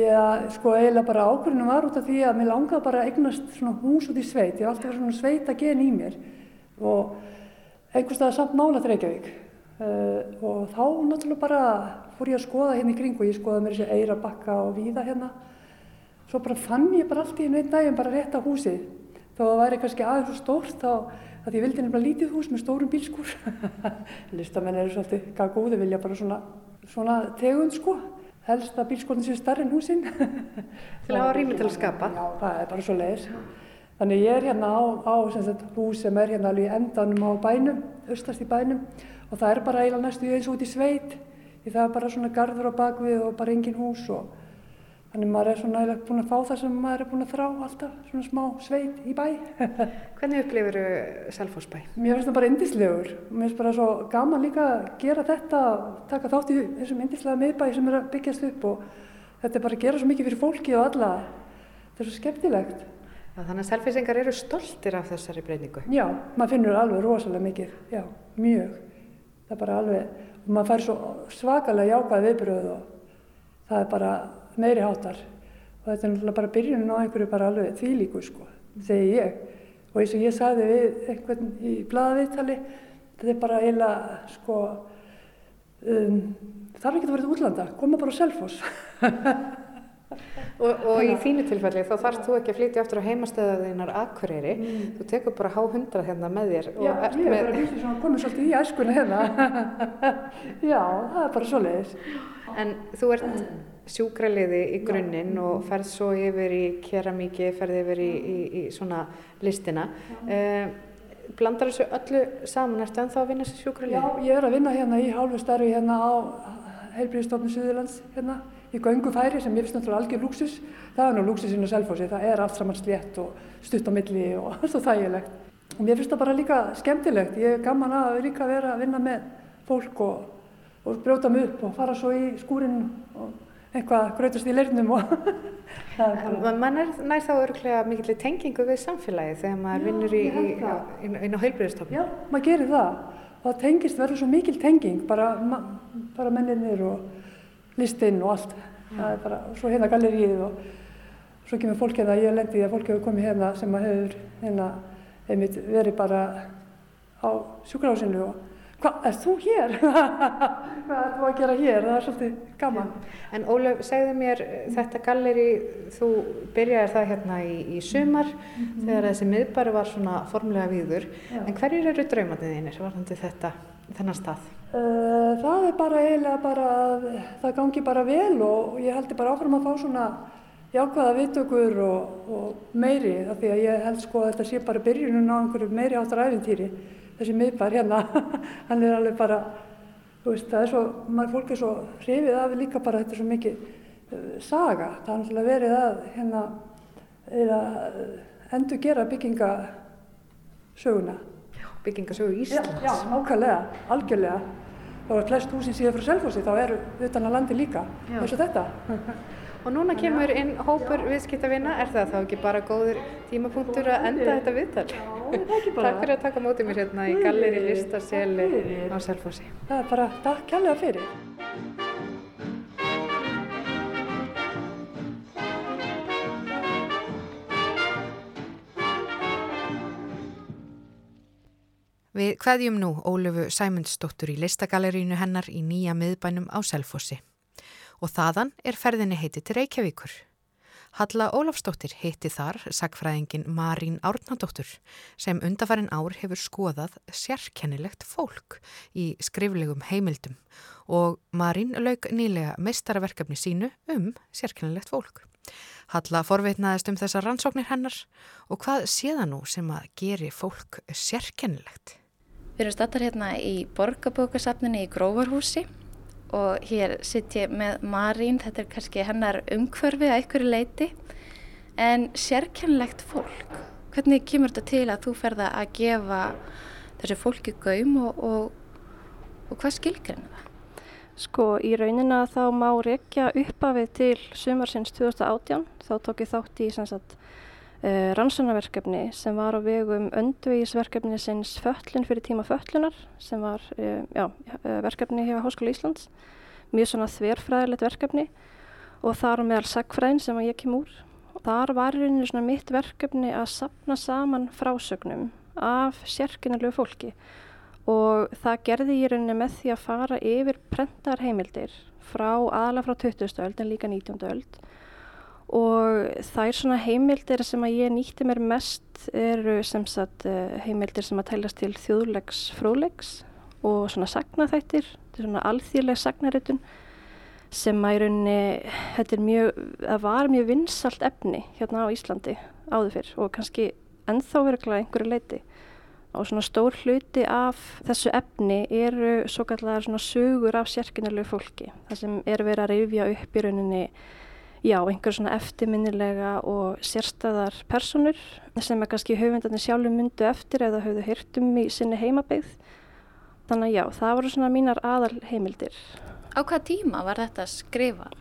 Speaker 2: Já, sko eiginlega bara ákvörðinu var út af því að mér langaði bara að eignast svona hús út í sveit. Ég hef alltaf svona sveit að gen í mér og einhvers staðar samt nála til Reykjavík. Uh, og þá náttúrulega bara fór ég að skoða hérna í kring og ég skoða mér þessi eira bakka og víða hérna. Svo bara fann ég bara allt í einu einn daginn bara rétt á að það væri kannski aðeins svo stórt þá að ég vildi nefnilega lítið hús með stórum bílskúr. [LAUGHS] Listamenn eru svolítið gagóði vilja bara svona, svona tegund sko. Helst að bílskúrnin sé starri en húsinn.
Speaker 1: Til að hafa rými til að skapa.
Speaker 2: Já, það er bara svo leiðis. Þannig ég er hérna á, á sagt, hús sem er hérna alveg endanum á bænum, austast í bænum og það er bara eiginlega næstu eins og út í sveit. Því það er bara svona garður á bakvið og bara engin hús og Þannig maður er svona eiginlega búin að fá það sem maður er búin að þrá alltaf, svona smá sveit í bæ. [LAUGHS]
Speaker 1: Hvernig upplifir þú Selfossbæ?
Speaker 2: Mér finnst það bara indislegur. Mér finnst bara svo gaman líka að gera þetta, taka þátt í þessum indislega miðbæ sem er að byggjast upp og þetta er bara að gera svo mikið fyrir fólki og alla. Þetta er svo skemmtilegt.
Speaker 1: Já, þannig að selfisingar eru stoltir af þessari breyningu?
Speaker 2: Já, maður finnur alveg rosalega mikið, já, mjög. Það er bara alveg, maður fær svo svakalega jákvæð viðbröð og það er bara meiri hátar og þetta er náttúrulega bara byrjunin á einhverju bara alveg þvílíku sko, segi ég. Og eins og ég sagði við einhvern í bladaviðtali þetta er bara eiginlega sko um, þarf ekki að vera í útlanda, koma bara á Selfoss.
Speaker 1: Og, og í þínu tilfelli þá þarfst þú ekki að flytja aftur á heimastöðaðinnar Akureyri, mm. þú tekur bara H100 hérna með þér
Speaker 2: Já, ég er með... bara vissið svona komið svolítið í æskuna hérna. [LAUGHS] Já, það er bara svo leiðis
Speaker 1: En þú ert sjúkraliði í grunninn og ferð svo yfir í keramíki, ferð yfir í, í, í svona listina uh, Blandar þessu öllu saman, ertu ennþá að vinna þessu sjúkraliði?
Speaker 2: Já, ég er að vinna hérna í hálfu starfi hérna á heilbríðstofnum Suðurlands hérna í göngufæri sem ég finnst náttúrulega algjör lúksus. Það er nú lúksusinn og selfósi, það er allt saman slétt og stutt á milli og [LAUGHS] allt og þægilegt. Og mér finnst það bara líka skemmtilegt. Ég er gaman að líka vera að vinna með fólk og, og brjóta mig upp og fara svo í skúrin og eitthvað grötast í leirnum og [LAUGHS]
Speaker 1: Man er nær þá öruglega mikilvæg tengingu við samfélagi þegar maður vinnur í, í, í, inn á heilbríðstofnum.
Speaker 2: Já, maður gerir það. Það tengist verður svo mikil tenging, bara, bara menninir og listinn og allt. Það bara, svo hérna galleríið og svo kemur fólk hérna, ég lendi í að fólk hefur komið hérna sem hefur hérna, einmitt verið bara á sjúkrahásinu og hvað, er þú hér? [LAUGHS] hvað er þú að gera hér? Það er svolítið gaman.
Speaker 1: En Ólaf, segðu mér þetta galleri, þú byrjaði það hérna í, í sumar mm -hmm. þegar þessi miðbæri var svona formlega víður, Já. en hverjir eru draumatið þínir varðandi þetta, þennan stað?
Speaker 2: Uh, það er bara eiginlega bara að það gangi bara vel og ég heldur bara áfram að fá svona jákvæða vittökur og, og meiri, af því að ég held sko að þetta sé bara byrjunum á einhverju meiri áttar æfintýri þessi miðbær hérna, [LAUGHS] hann er alveg bara, þú veist, það er svo, maður fólk er svo hrifið af líka bara þetta er svo mikið uh, saga, það er náttúrulega verið að hérna, eða endur gera byggingasöguna.
Speaker 1: Byggingasögu Íslands?
Speaker 2: Já, já, nákvæmlega, algjörlega. Þá er flest húsin síðan frá Selfossi, þá eru utan að landi líka, eins og þetta.
Speaker 1: Og núna kemur inn hópur viðskiptavina, er það þá ekki bara góður tímapunktur að enda þetta viðtal?
Speaker 2: Já, það er ekki bara.
Speaker 1: Takk fyrir að taka mótið mér hérna í Galleri Listaseli á Selfossi.
Speaker 2: Það er bara takk kærlega fyrir.
Speaker 1: Við hvaðjum nú Ólöfu Sæmundsdóttur í Listagalerínu hennar í nýja miðbænum á Selfossi og þaðan er ferðinni heiti til Reykjavíkur. Halla Ólafsdóttir heiti þar sagfræðingin Marín Árnadóttur sem undarfærin ár hefur skoðað sérkennilegt fólk í skriflegum heimildum og Marín lauk nýlega meistaraverkefni sínu um sérkennilegt fólk. Halla forveitnaðist um þessar rannsóknir hennar og hvað séða nú sem að geri fólk sérkennilegt?
Speaker 10: Við erum stattar hérna í borgarbókasafninni í Gróvarhúsi og hér sitt ég með Marín, þetta er kannski hennar umhverfi að ykkur leiti en sérkennlegt fólk, hvernig kemur þetta til að þú ferða að gefa þessu fólki gaum og, og, og hvað skilgrinna það?
Speaker 3: Sko í raunina þá má rekja uppafið til sumarsins 2018, þá tók ég þátt í sagt, uh, rannsónaverkefni sem var á vegum öndvegisverkefni sinns föllun fyrir tíma föllunar sem var uh, já, uh, verkefni hjá Háskóla Íslands mjög svona þverfræðilegt verkefni og þar meðal sagfræðin sem ég kem úr þar var rauninu svona mitt verkefni að sapna saman frásögnum af sérkynalegu fólki og það gerði ég rauninni með því að fara yfir prentar heimildir frá aðla frá 20. öld en líka 19. öld og er svona heimildir sem að ég nýtti mér mest eru sem sagt eh, heimildir sem að tælast til þjóðlegs fróðlegs og svona sagnaþættir, svona alþýrleg sagnaritun sem að í rauninni, þetta er mjög, það var mjög vinsalt efni hérna á Íslandi áður fyrr og kannski ennþá verið einhverju leiti og svona stór hluti af þessu efni eru svo kallar svona sögur af sérkynarlegu fólki, það sem er verið að reyfja upp í rauninni já, einhver svona eftirminnilega og sérstæðar personur sem er kannski höfundarnir sjálfur myndu eftir eða höfðu hýrtum í sinni heimabeyð. Þannig að já, það voru svona mínar aðal heimildir.
Speaker 10: Á hvað tíma var þetta skrifar?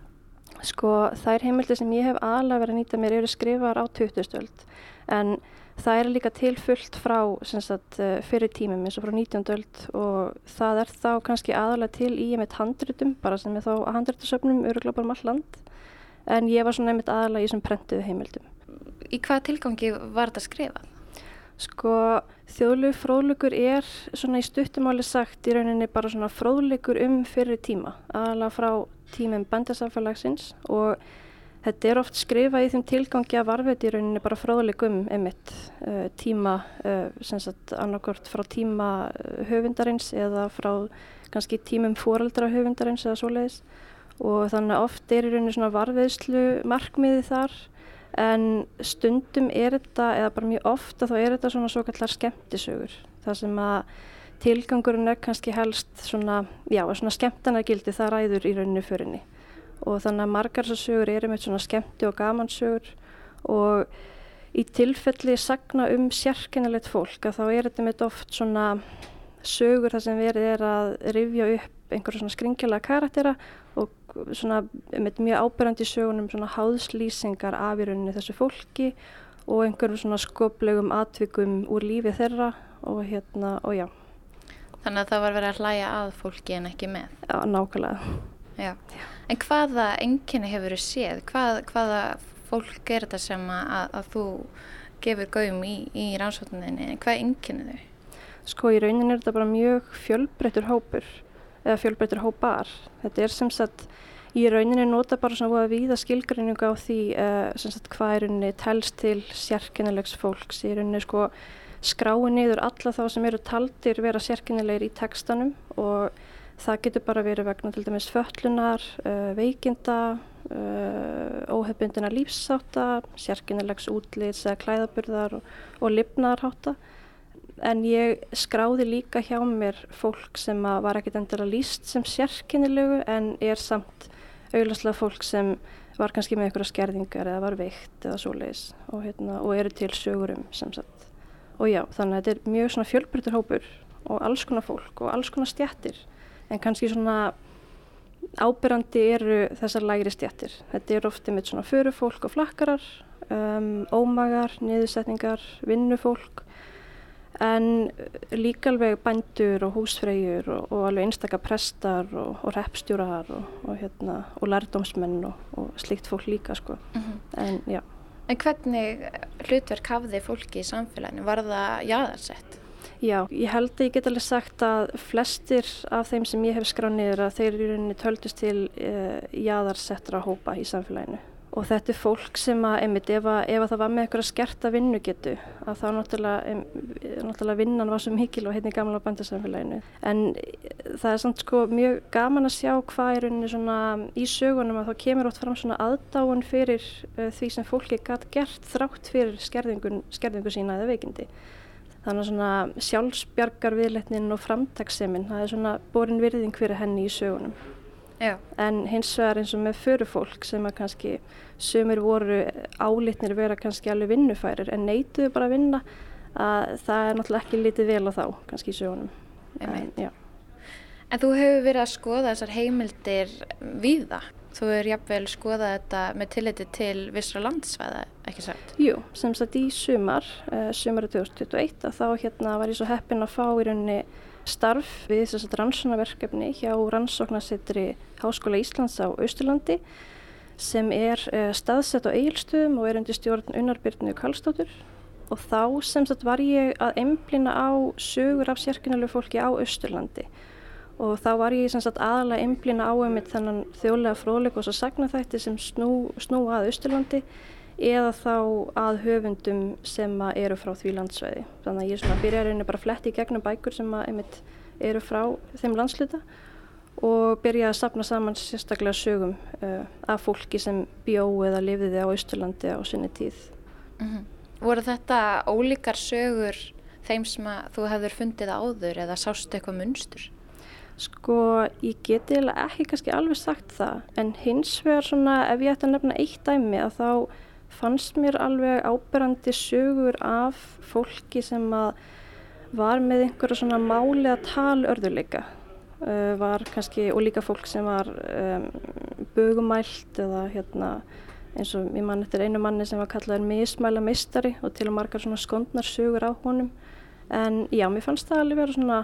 Speaker 3: Sko, er heimildir sem ég hef aðalega verið að nýta mér eru skrifar á 2000-öld en það er líka tilfullt frá sagt, eh, fyrir tímum eins og frá 19. og það er þá kannski aðalega til í með handritum bara sem er þá handritasöfnum öruglega bara um all land en ég var svona einmitt aðalega í þessum prentuðu heimildum.
Speaker 10: Í hvaða tilgangi var þetta skrifað?
Speaker 3: Sko þjóðlegu fróðlegur er svona í stuttumáli sagt í rauninni bara svona fróðlegur um fyrir tíma, aðalega frá tímum bændasafalagsins og Þetta er oft skrifað í þeim tilgangi að varfið í rauninni bara fráðlegum einmitt uh, tíma, uh, sem sagt annarkort frá tíma uh, höfundarins eða frá kannski tímum fóreldra höfundarins eða svoleiðis og þannig að oft er í rauninni svona varfiðslu markmiði þar. En stundum er þetta, eða bara mjög ofta þá er þetta svona svo kallar skemmtisögur. Það sem að tilgangurinn er kannski helst svona, já, svona skemmtanagildi það ræður í rauninni förinni. Og þannig að margar þessar sögur eru með svona skemmti og gamansögur og í tilfelli sagna um sérkennilegt fólk að þá er þetta með oft svona sögur þar sem verið er að rifja upp einhverja svona skringjulega karaktera svona mjög ábyrgandi sögunum svona háðslýsingar af í rauninni þessu fólki og einhverjum svona skoplegum atvikum úr lífi þeirra og hérna og já.
Speaker 10: Þannig að það var verið að hlæja að fólki en ekki með?
Speaker 3: Já, nákvæmlega.
Speaker 10: Já. En hvaða enginni hefur þú séð? Hvað, hvaða fólk er þetta sem að, að þú gefur gaum í, í rannsókninni? Hvað enginni þau?
Speaker 3: Sko í rauninni er þetta bara mjög fjölbreyttur hópur eða fjölbreyttur hópar. Þetta er sem sagt í rauninni nota bara svona að viða skilgrinningu á því uh, sem sagt hvað er rauninni telst til sérkennilegs fólks. Í rauninni sko skrái niður alla þá sem eru taldir vera sérkennilegir í tekstanum og Það getur bara verið vegna til dæmis föllunar, uh, veikinda, uh, óhefbundina lífssáta, sérkynnilegs útlýts eða klæðaburðar og, og lifnarháta. En ég skráði líka hjá mér fólk sem var ekkert endur að líst sem sérkynnilegu en er samt auðvarslega fólk sem var kannski með einhverja skerðingar eða var veikt eða svoleiðis og, hérna, og eru til sögurum sem sagt. Og já, þannig að þetta er mjög svona fjölbryttur hópur og alls konar fólk og alls konar stjættir en kannski svona ábyrrandi eru þessar lægri stjættir. Þetta eru ofti með svona förufólk og flakkarar, um, ómagar, niðursetningar, vinnufólk en líka alveg bændur og húsfreyjur og, og alveg einstakar prestar og, og repstjórar og, og hérna, lærdómsmenn og slikt fólk líka sko. Mm -hmm. en,
Speaker 10: en hvernig hlutverk hafði fólki í samfélaginu? Var það jáðarsett?
Speaker 3: Já, ég held að ég get alveg sagt að flestir af þeim sem ég hef skráð niður að þeir eru töldust til uh, jaðarsettra hópa í samfélaginu. Og þetta er fólk sem að, einmitt, ef, að, ef að það var með eitthvað skerta vinnugetu, að þá náttúrulega, náttúrulega vinnan var svo mikil og hérna í gamla bandarsamfélaginu. En það er samt sko mjög gaman að sjá hvað er unni svona í sögunum að þá kemur átt fram svona aðdáun fyrir uh, því sem fólki gætt gert þrátt fyrir skerðingu sína eða veikindi þannig svona sjálfsbjargar viðletnin og framtagsseminn, það er svona borin virðing fyrir henni í sögunum. Já. En hins vegar eins og með förufólk sem að kannski sömur voru álitnir vera kannski alveg vinnufærir en neituðu bara að vinna að það er náttúrulega ekki litið vel á þá kannski í sögunum.
Speaker 10: En, en þú hefur verið að skoða þessar heimildir við það? Þú er jafnvel skoðað þetta með tilliti til vissra landsvæða, ekki sagt?
Speaker 3: Jú, sem sagt í sumar, uh, sumari 2021, að þá hérna var ég svo heppin að fá í rauninni starf við þess að rannsónaverkefni hjá rannsóknarsittri Háskóla Íslands á Austurlandi sem er uh, staðsett á eigilstöðum og er undir stjórn unnarbyrnu Karlstóttur og þá sem sagt var ég að emblina á sögur af sérkynalegu fólki á Austurlandi. Og þá var ég sagt, aðalega einblýna á einmitt þennan þjóðlega fróðleik og svo sagnaþætti sem snú, snú að Östurlandi eða þá að höfundum sem eru frá því landsvæði. Þannig að ég svona byrja að reyna bara fletti í gegnum bækur sem einmitt eru frá þeim landsluta og byrja að sapna saman sérstaklega sögum uh, af fólki sem bjó eða lifiði á Östurlandi á sinni tíð.
Speaker 10: Mm -hmm. Voru þetta ólíkar sögur þeim sem þú hefur fundið áður eða sástu eitthvað munstur?
Speaker 3: Sko, ég geti ekki kannski alveg sagt það, en hins vegar svona, ef ég ætti að nefna eitt dæmi að þá fannst mér alveg áberandi sögur af fólki sem að var með einhverja svona máli að tala örðuleika. Uh, var kannski, og líka fólk sem var um, bögumælt eða hérna eins og ég mann eftir einu manni sem var kallaður mismæla mistari og til og margar svona skondnar sögur á honum. En já, mér fannst það alveg vera svona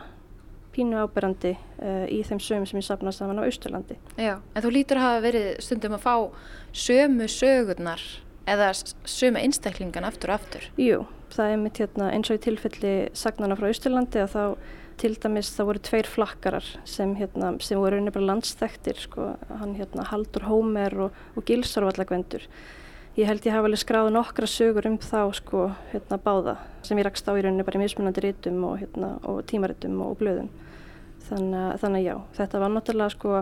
Speaker 3: pínu áberandi uh, í þeim sögum sem ég sapna saman á Austurlandi.
Speaker 10: Já, en þú lítur að hafa verið stundum að fá sömu sögurnar eða sömu einstaklingan aftur og aftur?
Speaker 3: Jú, það er mitt hérna, eins og í tilfelli sagnana frá Austurlandi að þá til dæmis það voru tveir flakkarar sem, hérna, sem voru einnig bara landsþektir sko, hann hérna Haldur Hómer og, og Gilsarvallagvendur ég held ég hafa alveg skráð nokkra sögur um þá sko hérna báða sem ég rakst á í rauninni bara í mismunandi rítum og, hérna, og tímaritum og, og blöðum þannig, þannig já, þetta var náttúrulega sko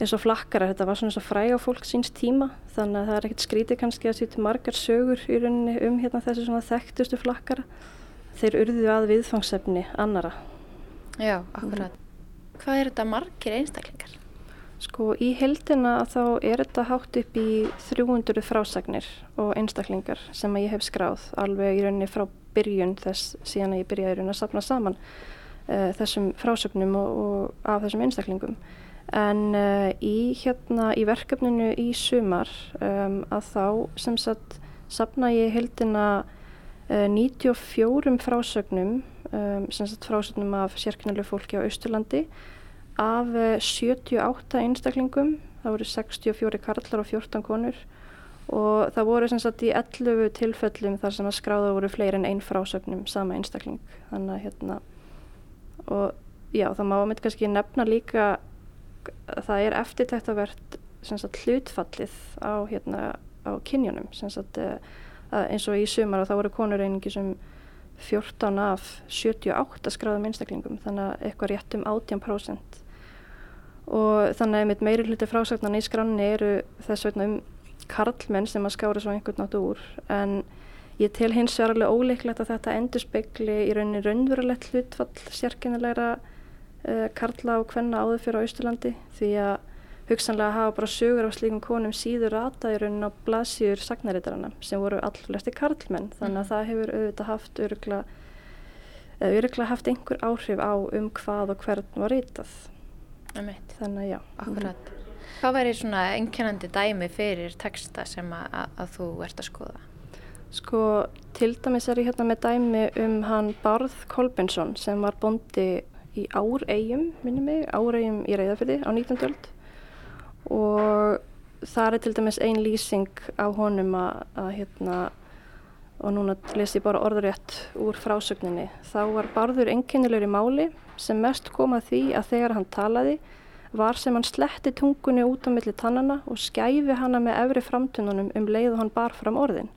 Speaker 3: eins og flakkara, þetta var svona eins og fræga fólk síns tíma þannig að það er ekkert skrítið kannski að sýtu margar sögur í rauninni um hérna þessu svona þekktustu flakkara þeir urðu að viðfangsefni annara
Speaker 10: Já, akkurat mm. Hvað er þetta margir einstaklingar?
Speaker 3: Sko í heldina þá er þetta hátt upp í 300 frásagnir og einstaklingar sem ég hef skráð alveg í rauninni frá byrjun þess síðan að ég byrjaði í rauninni að sapna saman uh, þessum frásögnum og, og af þessum einstaklingum en uh, í hérna í verkefninu í sumar um, að þá sem sagt sapna ég heldina uh, 94 frásögnum um, sem sagt frásögnum af sérkynalegu fólki á Austurlandi af 78 uh, einstaklingum. Það voru 64 karlar og 14 konur. Og það voru sem sagt í 11 tilfellum þar sem að skráða voru fleiri en einn frásögnum sama einstakling. Þannig að hérna og já það má mitt kannski nefna líka það er eftirtæktavert hlutfallið á, hérna, á kynjunum. Sagt, eh, eins og í sumar og þá voru konurreiningi sem 14 af 78 skráðum einstaklingum þannig að eitthvað rétt um 18% og þannig að með meiri hluti frásagnan í skranni eru þess vegna um karlmenn sem að skára svo einhvern nátt úr. En ég tel hins vegar alveg óleiklegt að þetta endur spekli í rauninni raunverulegt hlutfall sérkennilegra uh, karla og hvenna áður fyrir á Ísturlandi því að hugsanlega hafa bara sögur af slíkum konum síður rata í raunin á blasjur sagnarítarana sem voru allflesti karlmenn þannig að mm. það hefur auðvitað haft örugla, örugla haft einhver áhrif á um hvað og hvern var rítað þannig að já
Speaker 10: Akkurat. Hvað væri svona einkennandi dæmi fyrir texta sem að, að þú ert að skoða?
Speaker 3: Sko, til dæmis er ég hérna með dæmi um hann Barð Kolbensson sem var bondi í Áregjum, minni mig, Áregjum í Reyðafyrði á 19. öld. Og það er til dæmis ein lýsing á honum að, að hérna, og núna les ég bara orðurétt úr frásögninni, þá var barður enginnilegur í máli sem mest kom að því að þegar hann talaði var sem hann sletti tungunni út á milli tannana og skæfi hana með efri framtununum um leið og hann bar fram orðin,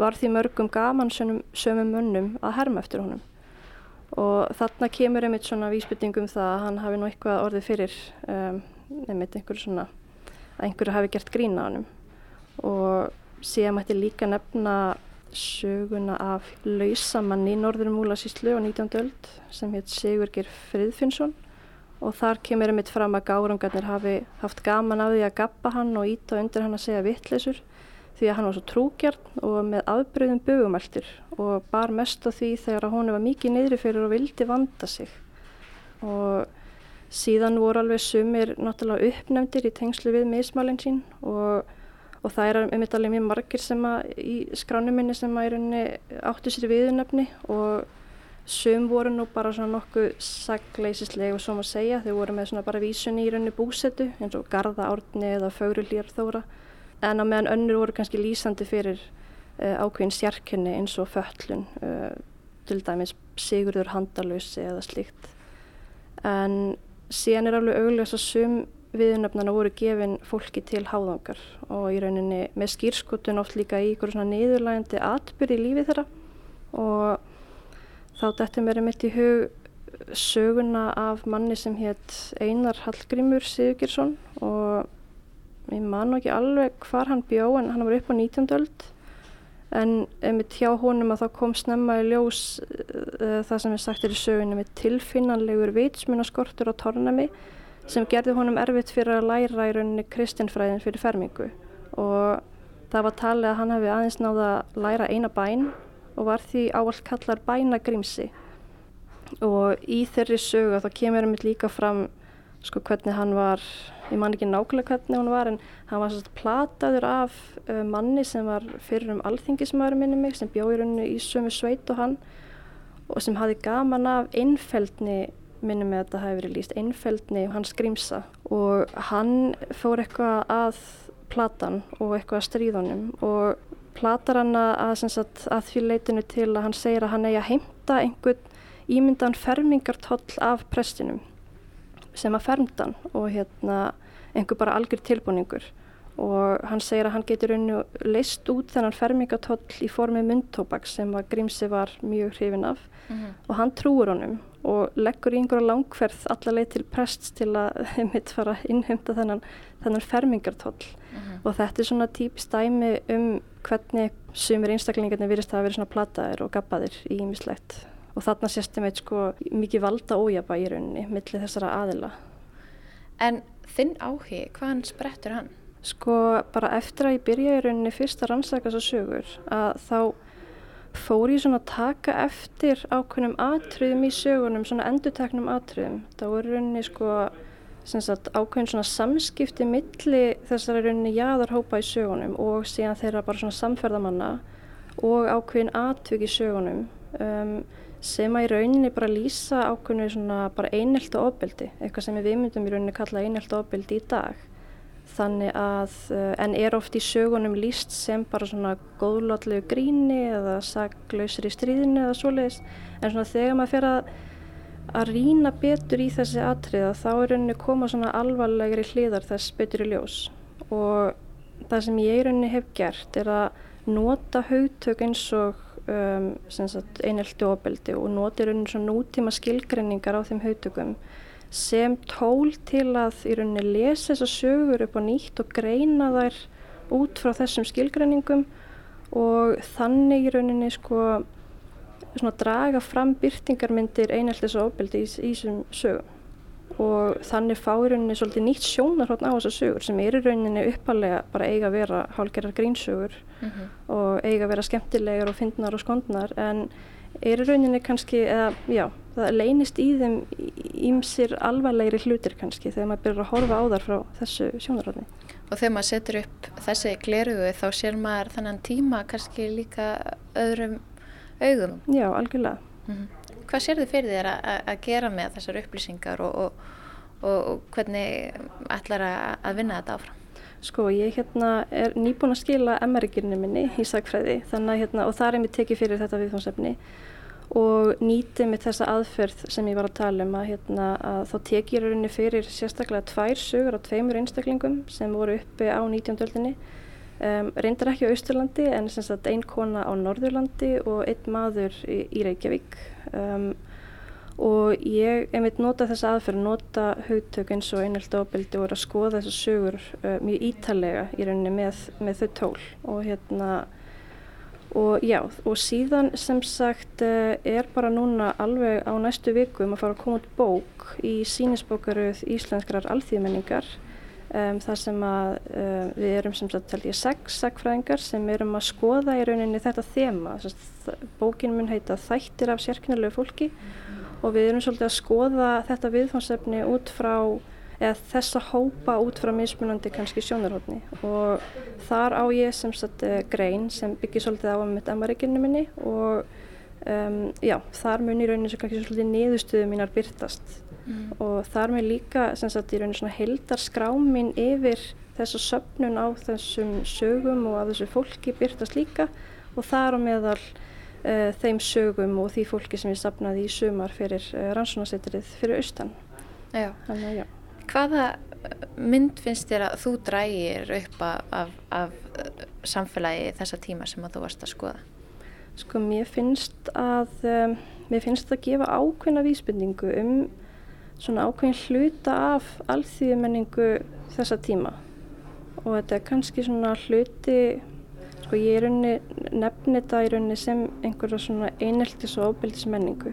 Speaker 3: var því mörgum gaman sömum mönnum að herma eftir honum og þarna kemur einmitt svona vísbyttingum það að hann hafi nú eitthvað orðið fyrir um, einmitt einhverju svona að einhverju hafi gert grína á hann og síðan mætti líka nefna söguna af lausamann í Norðurum Múlasíslu á 19. öld sem hétt Sigurgir Friðfinnsson og þar kemur einmitt fram að gárangarnir hafi haft gaman af því að gappa hann og íta undir hann að segja vittleysur því að hann var svo trúgjarn og með afbröðum bögumæltir og bar mest á því þegar að hún var mikið neyðri fyrir og vildi vanda sig. Og síðan voru alveg sumir náttúrulega uppnefndir í tengslu við mismælinn sín og, og það er einmitt alveg mjög margir sem að í skránum minni sem að rauninni áttu sér viðunöfni og sum voru nú bara svona nokkuð sagleisislega svo maður segja þau voru með svona bara vísunni í rauninni búsetu eins og Garða Árni eða Fögru Lýrþóra en á meðan önnur voru kannski lýsandi fyrir uh, ákveðin sérkynni eins og föllun, uh, til dæmis sigurður handalösi eða slíkt. En síðan er alveg augljós að sum viðnöfnana voru gefin fólki til háðangar og í rauninni með skýrskotun oft líka í ykkur svona niðurlægandi atbyrði í lífi þeirra og þá dættum verið mitt í hug söguna af manni sem hétt Einar Hallgrímur Sigurgirsson og ég man ekki alveg hvar hann bjó en hann var upp á 19. öld en með hjá honum að þá kom snemma í ljós uh, það sem er sagt er í sögunni með tilfinnanlegur vitsmunaskortur á tornami sem gerði honum erfitt fyrir að læra í rauninni kristinfræðin fyrir fermingu og það var talið að hann hefði aðeins náða að læra eina bæn og var því áallt kallar bænagrimsi og í þeirri sögu þá kemur hann líka fram sko hvernig hann var ég man ekki nákvæmlega hvernig hún var en hann var svona plataður af uh, manni sem var fyrir um alþingismæður minni mig sem bjóði rauninu í sömu sveit og hann og sem hafi gaman af einfeldni minni með þetta hafi verið líst einfeldni og hans grímsa. Og hann fór eitthvað að platan og eitthvað að stríðunum og platar hann að, að, að því leitinu til að hann segir að hann eigi að heimta einhvern ímyndan fermingartoll af prestinum sem að fermdan og hérna einhver bara algjör tilbúningur. Og hann segir að hann getur unni leist út þennan fermingartoll í formi myndtóbaks sem að Grímsi var mjög hrifin af. Mm -hmm. og hann trúur honum og leggur í einhverja langferð allarleið til prests til að [LAUGHS] þeim mitt fara innheimta þennan, þennan fermingartoll. Mm -hmm. og þetta er svona típist dæmi um hvernig sumir einstaklingarnir virðist að verið svona plataðir og gabbaðir í ímislegt og þarna séstum við sko mikið valda ójaba í rauninni millir þessara aðila.
Speaker 10: En þinn áhugi, hvaðan sprettur hann?
Speaker 3: Sko bara eftir að ég byrja í rauninni fyrst að rannsaka þessar sögur að þá fór ég svona að taka eftir ákveðnum atriðum í sögunum, svona enduteknum atriðum. Það voru rauninni sko sagt, ákveðin svona samskipti milli þessari rauninni jáðarhópa í sögunum og síðan þeirra bara svona samferðamanna og ákveðin atvik í sögunum um, sem að í rauninni bara lýsa ákveðinu svona bara einelt og ofbeldi, eitthvað sem við myndum í rauninni kalla einelt og ofbeldi í dag. Þannig að, en er oft í sögunum líst sem bara svona góðlótlegu gríni eða saglausir í stríðinu eða svoleiðis. En svona þegar maður fer að að rýna betur í þessi atriða þá er rauninni koma svona alvarlegri hliðar þess betur í ljós. Og það sem ég rauninni hef gert er að nota haugtök eins og um, einelti og ofbeldi og svona nútíma skilgrenningar á þeim haugtökum sem tól til að í rauninni lesa þessar sögur upp á nýtt og greina þær út frá þessum skilgreiningum og þannig í rauninni sko svona draga fram byrtingarmyndir einheltis og ofbeldi í þessum sögum og þannig fá í rauninni svolítið nýtt sjónarhóttn á þessar sögur sem er í rauninni uppalega bara eiga að vera hálgerðar grínsögur mm -hmm. og eiga að vera skemmtilegar og fyndnar og skondnar en er í rauninni kannski, eða já, það leynist í þeim ímsir alvarlegri hlutir kannski þegar maður byrjar að horfa á þar frá þessu sjónarhóttni.
Speaker 10: Og þegar maður setur upp þessi glerugu þá sér maður þannan tíma kannski líka öðrum augum.
Speaker 3: Já, algjörlega.
Speaker 10: Mm -hmm. Hvað sér þið fyrir þér að gera með þessar upplýsingar og, og, og, hvernig ætlar að vinna þetta áfram?
Speaker 3: Sko, ég hérna, er nýbúin að skila MR-girni minni í sagfræði þannig, hérna, og það er mér tekið fyrir þetta viðfónsefni og nýtið með þessa aðferð sem ég var að tala um að, hérna, að þá tekið ég rauninni fyrir sérstaklega tvær sögur á tveimur einstaklingum sem voru uppi á 19. öldinni Um, reyndar ekki á Austurlandi en einn kona á Norðurlandi og einn maður í, í Reykjavík um, og ég einmitt nota þessa aðferð, nota haugtök eins og einhelt ofbeldi og er að skoða þessar sögur uh, mjög ítalega í rauninni með, með þau tól. Og hérna og já og síðan sem sagt uh, er bara núna alveg á næstu vikum að fara að koma út bók í sínisbókaruð Íslenskrar alþýðmenningar Um, þar sem að um, við erum sem sagt ég sex sagfræðingar sem erum að skoða í rauninni þetta þema. Bókin mun heita Þættir af sérkynarlegu fólki og við erum svolítið að skoða þetta viðfánsefni út frá, eða þessa hópa út frá mismunandi kannski sjónarhóttni og þar á ég sem sagt eh, grein sem byggir svolítið á um mitt emaríkinu minni og um, já, þar mun í rauninni svo kannski svolítið niðurstöðu mínar byrtast mm. og þar með líka sagt, í rauninu svona heldar skrámin yfir þessa söpnun á þessum sögum og af þessu fólki byrtast líka og þar á meðal uh, þeim sögum og því fólki sem ég sapnaði í sumar fyrir uh, rannsónasettrið fyrir austan.
Speaker 10: Já. Þannig, já. Hvaða mynd finnst þér að þú drægir upp af, af, af samfélagi þessa tíma sem að þú varst að skoða?
Speaker 3: Sko mér finnst að um, mér finnst að gefa ákveðna vísbendingu um svona ákveðin hluta af alþýðumenningu þessa tíma. Og þetta er kannski svona hluti sko ég er unni nefni þetta í rauninni sem einhverja svona eineltis og óbyldismenningu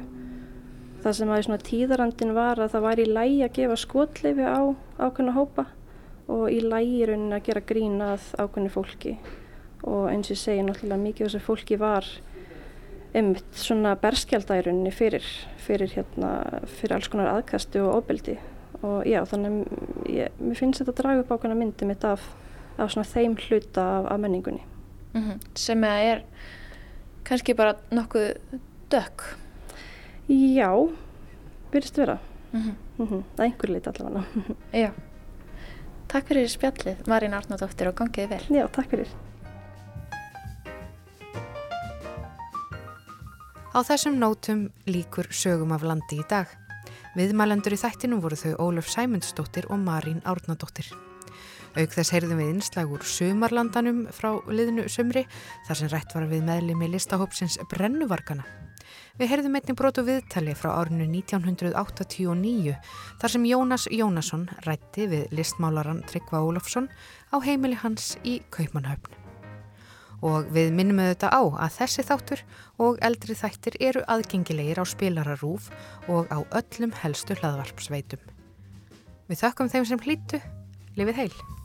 Speaker 3: það sem að í svona tíðarandin var að það var í lægi að gefa skotleifi á ákveðna hópa og í lægi í rauninni að gera grína að ákveðni fólki. Og eins og ég segi náttúrulega mikið þess að fólki var einmitt svona berskjaldærunni fyrir, fyrir, hérna, fyrir alls konar aðkastu og ofbeldi og já þannig ég, mér finnst þetta að draga upp ákveðna myndi mitt af, af svona þeim hluta af, af menningunni.
Speaker 10: Mm -hmm. Sem er kannski bara nokkuð dökk?
Speaker 3: Já, byrjast vera. Mm -hmm. Mm -hmm. Það er einhver lit allavega. [LAUGHS]
Speaker 10: já. Takk fyrir spjallið Marín Arnóttóttir og gangiði vel.
Speaker 3: Já, takk fyrir.
Speaker 1: Á þessum nótum líkur sögum af landi í dag. Viðmælendur í þættinu voru þau Ólaf Sæmundsdóttir og Marín Árnadóttir. Auk þess heyrðum við innslag úr sömarlandanum frá liðnu sömri þar sem rætt var við meðlimi listahópsins Brennuvarkana. Við heyrðum einnig brotu viðtali frá árinu 1989 þar sem Jónas Jónasson rætti við listmálaran Tryggva Ólafsson á heimili hans í Kaupmannhöfn. Og við minnum auðvitað á að þessi þáttur og eldri þættir eru aðgengilegir á spilararúf og á öllum helstu hlaðvarpsveitum. Við þökkum þeim sem hlýtu, lifið heil!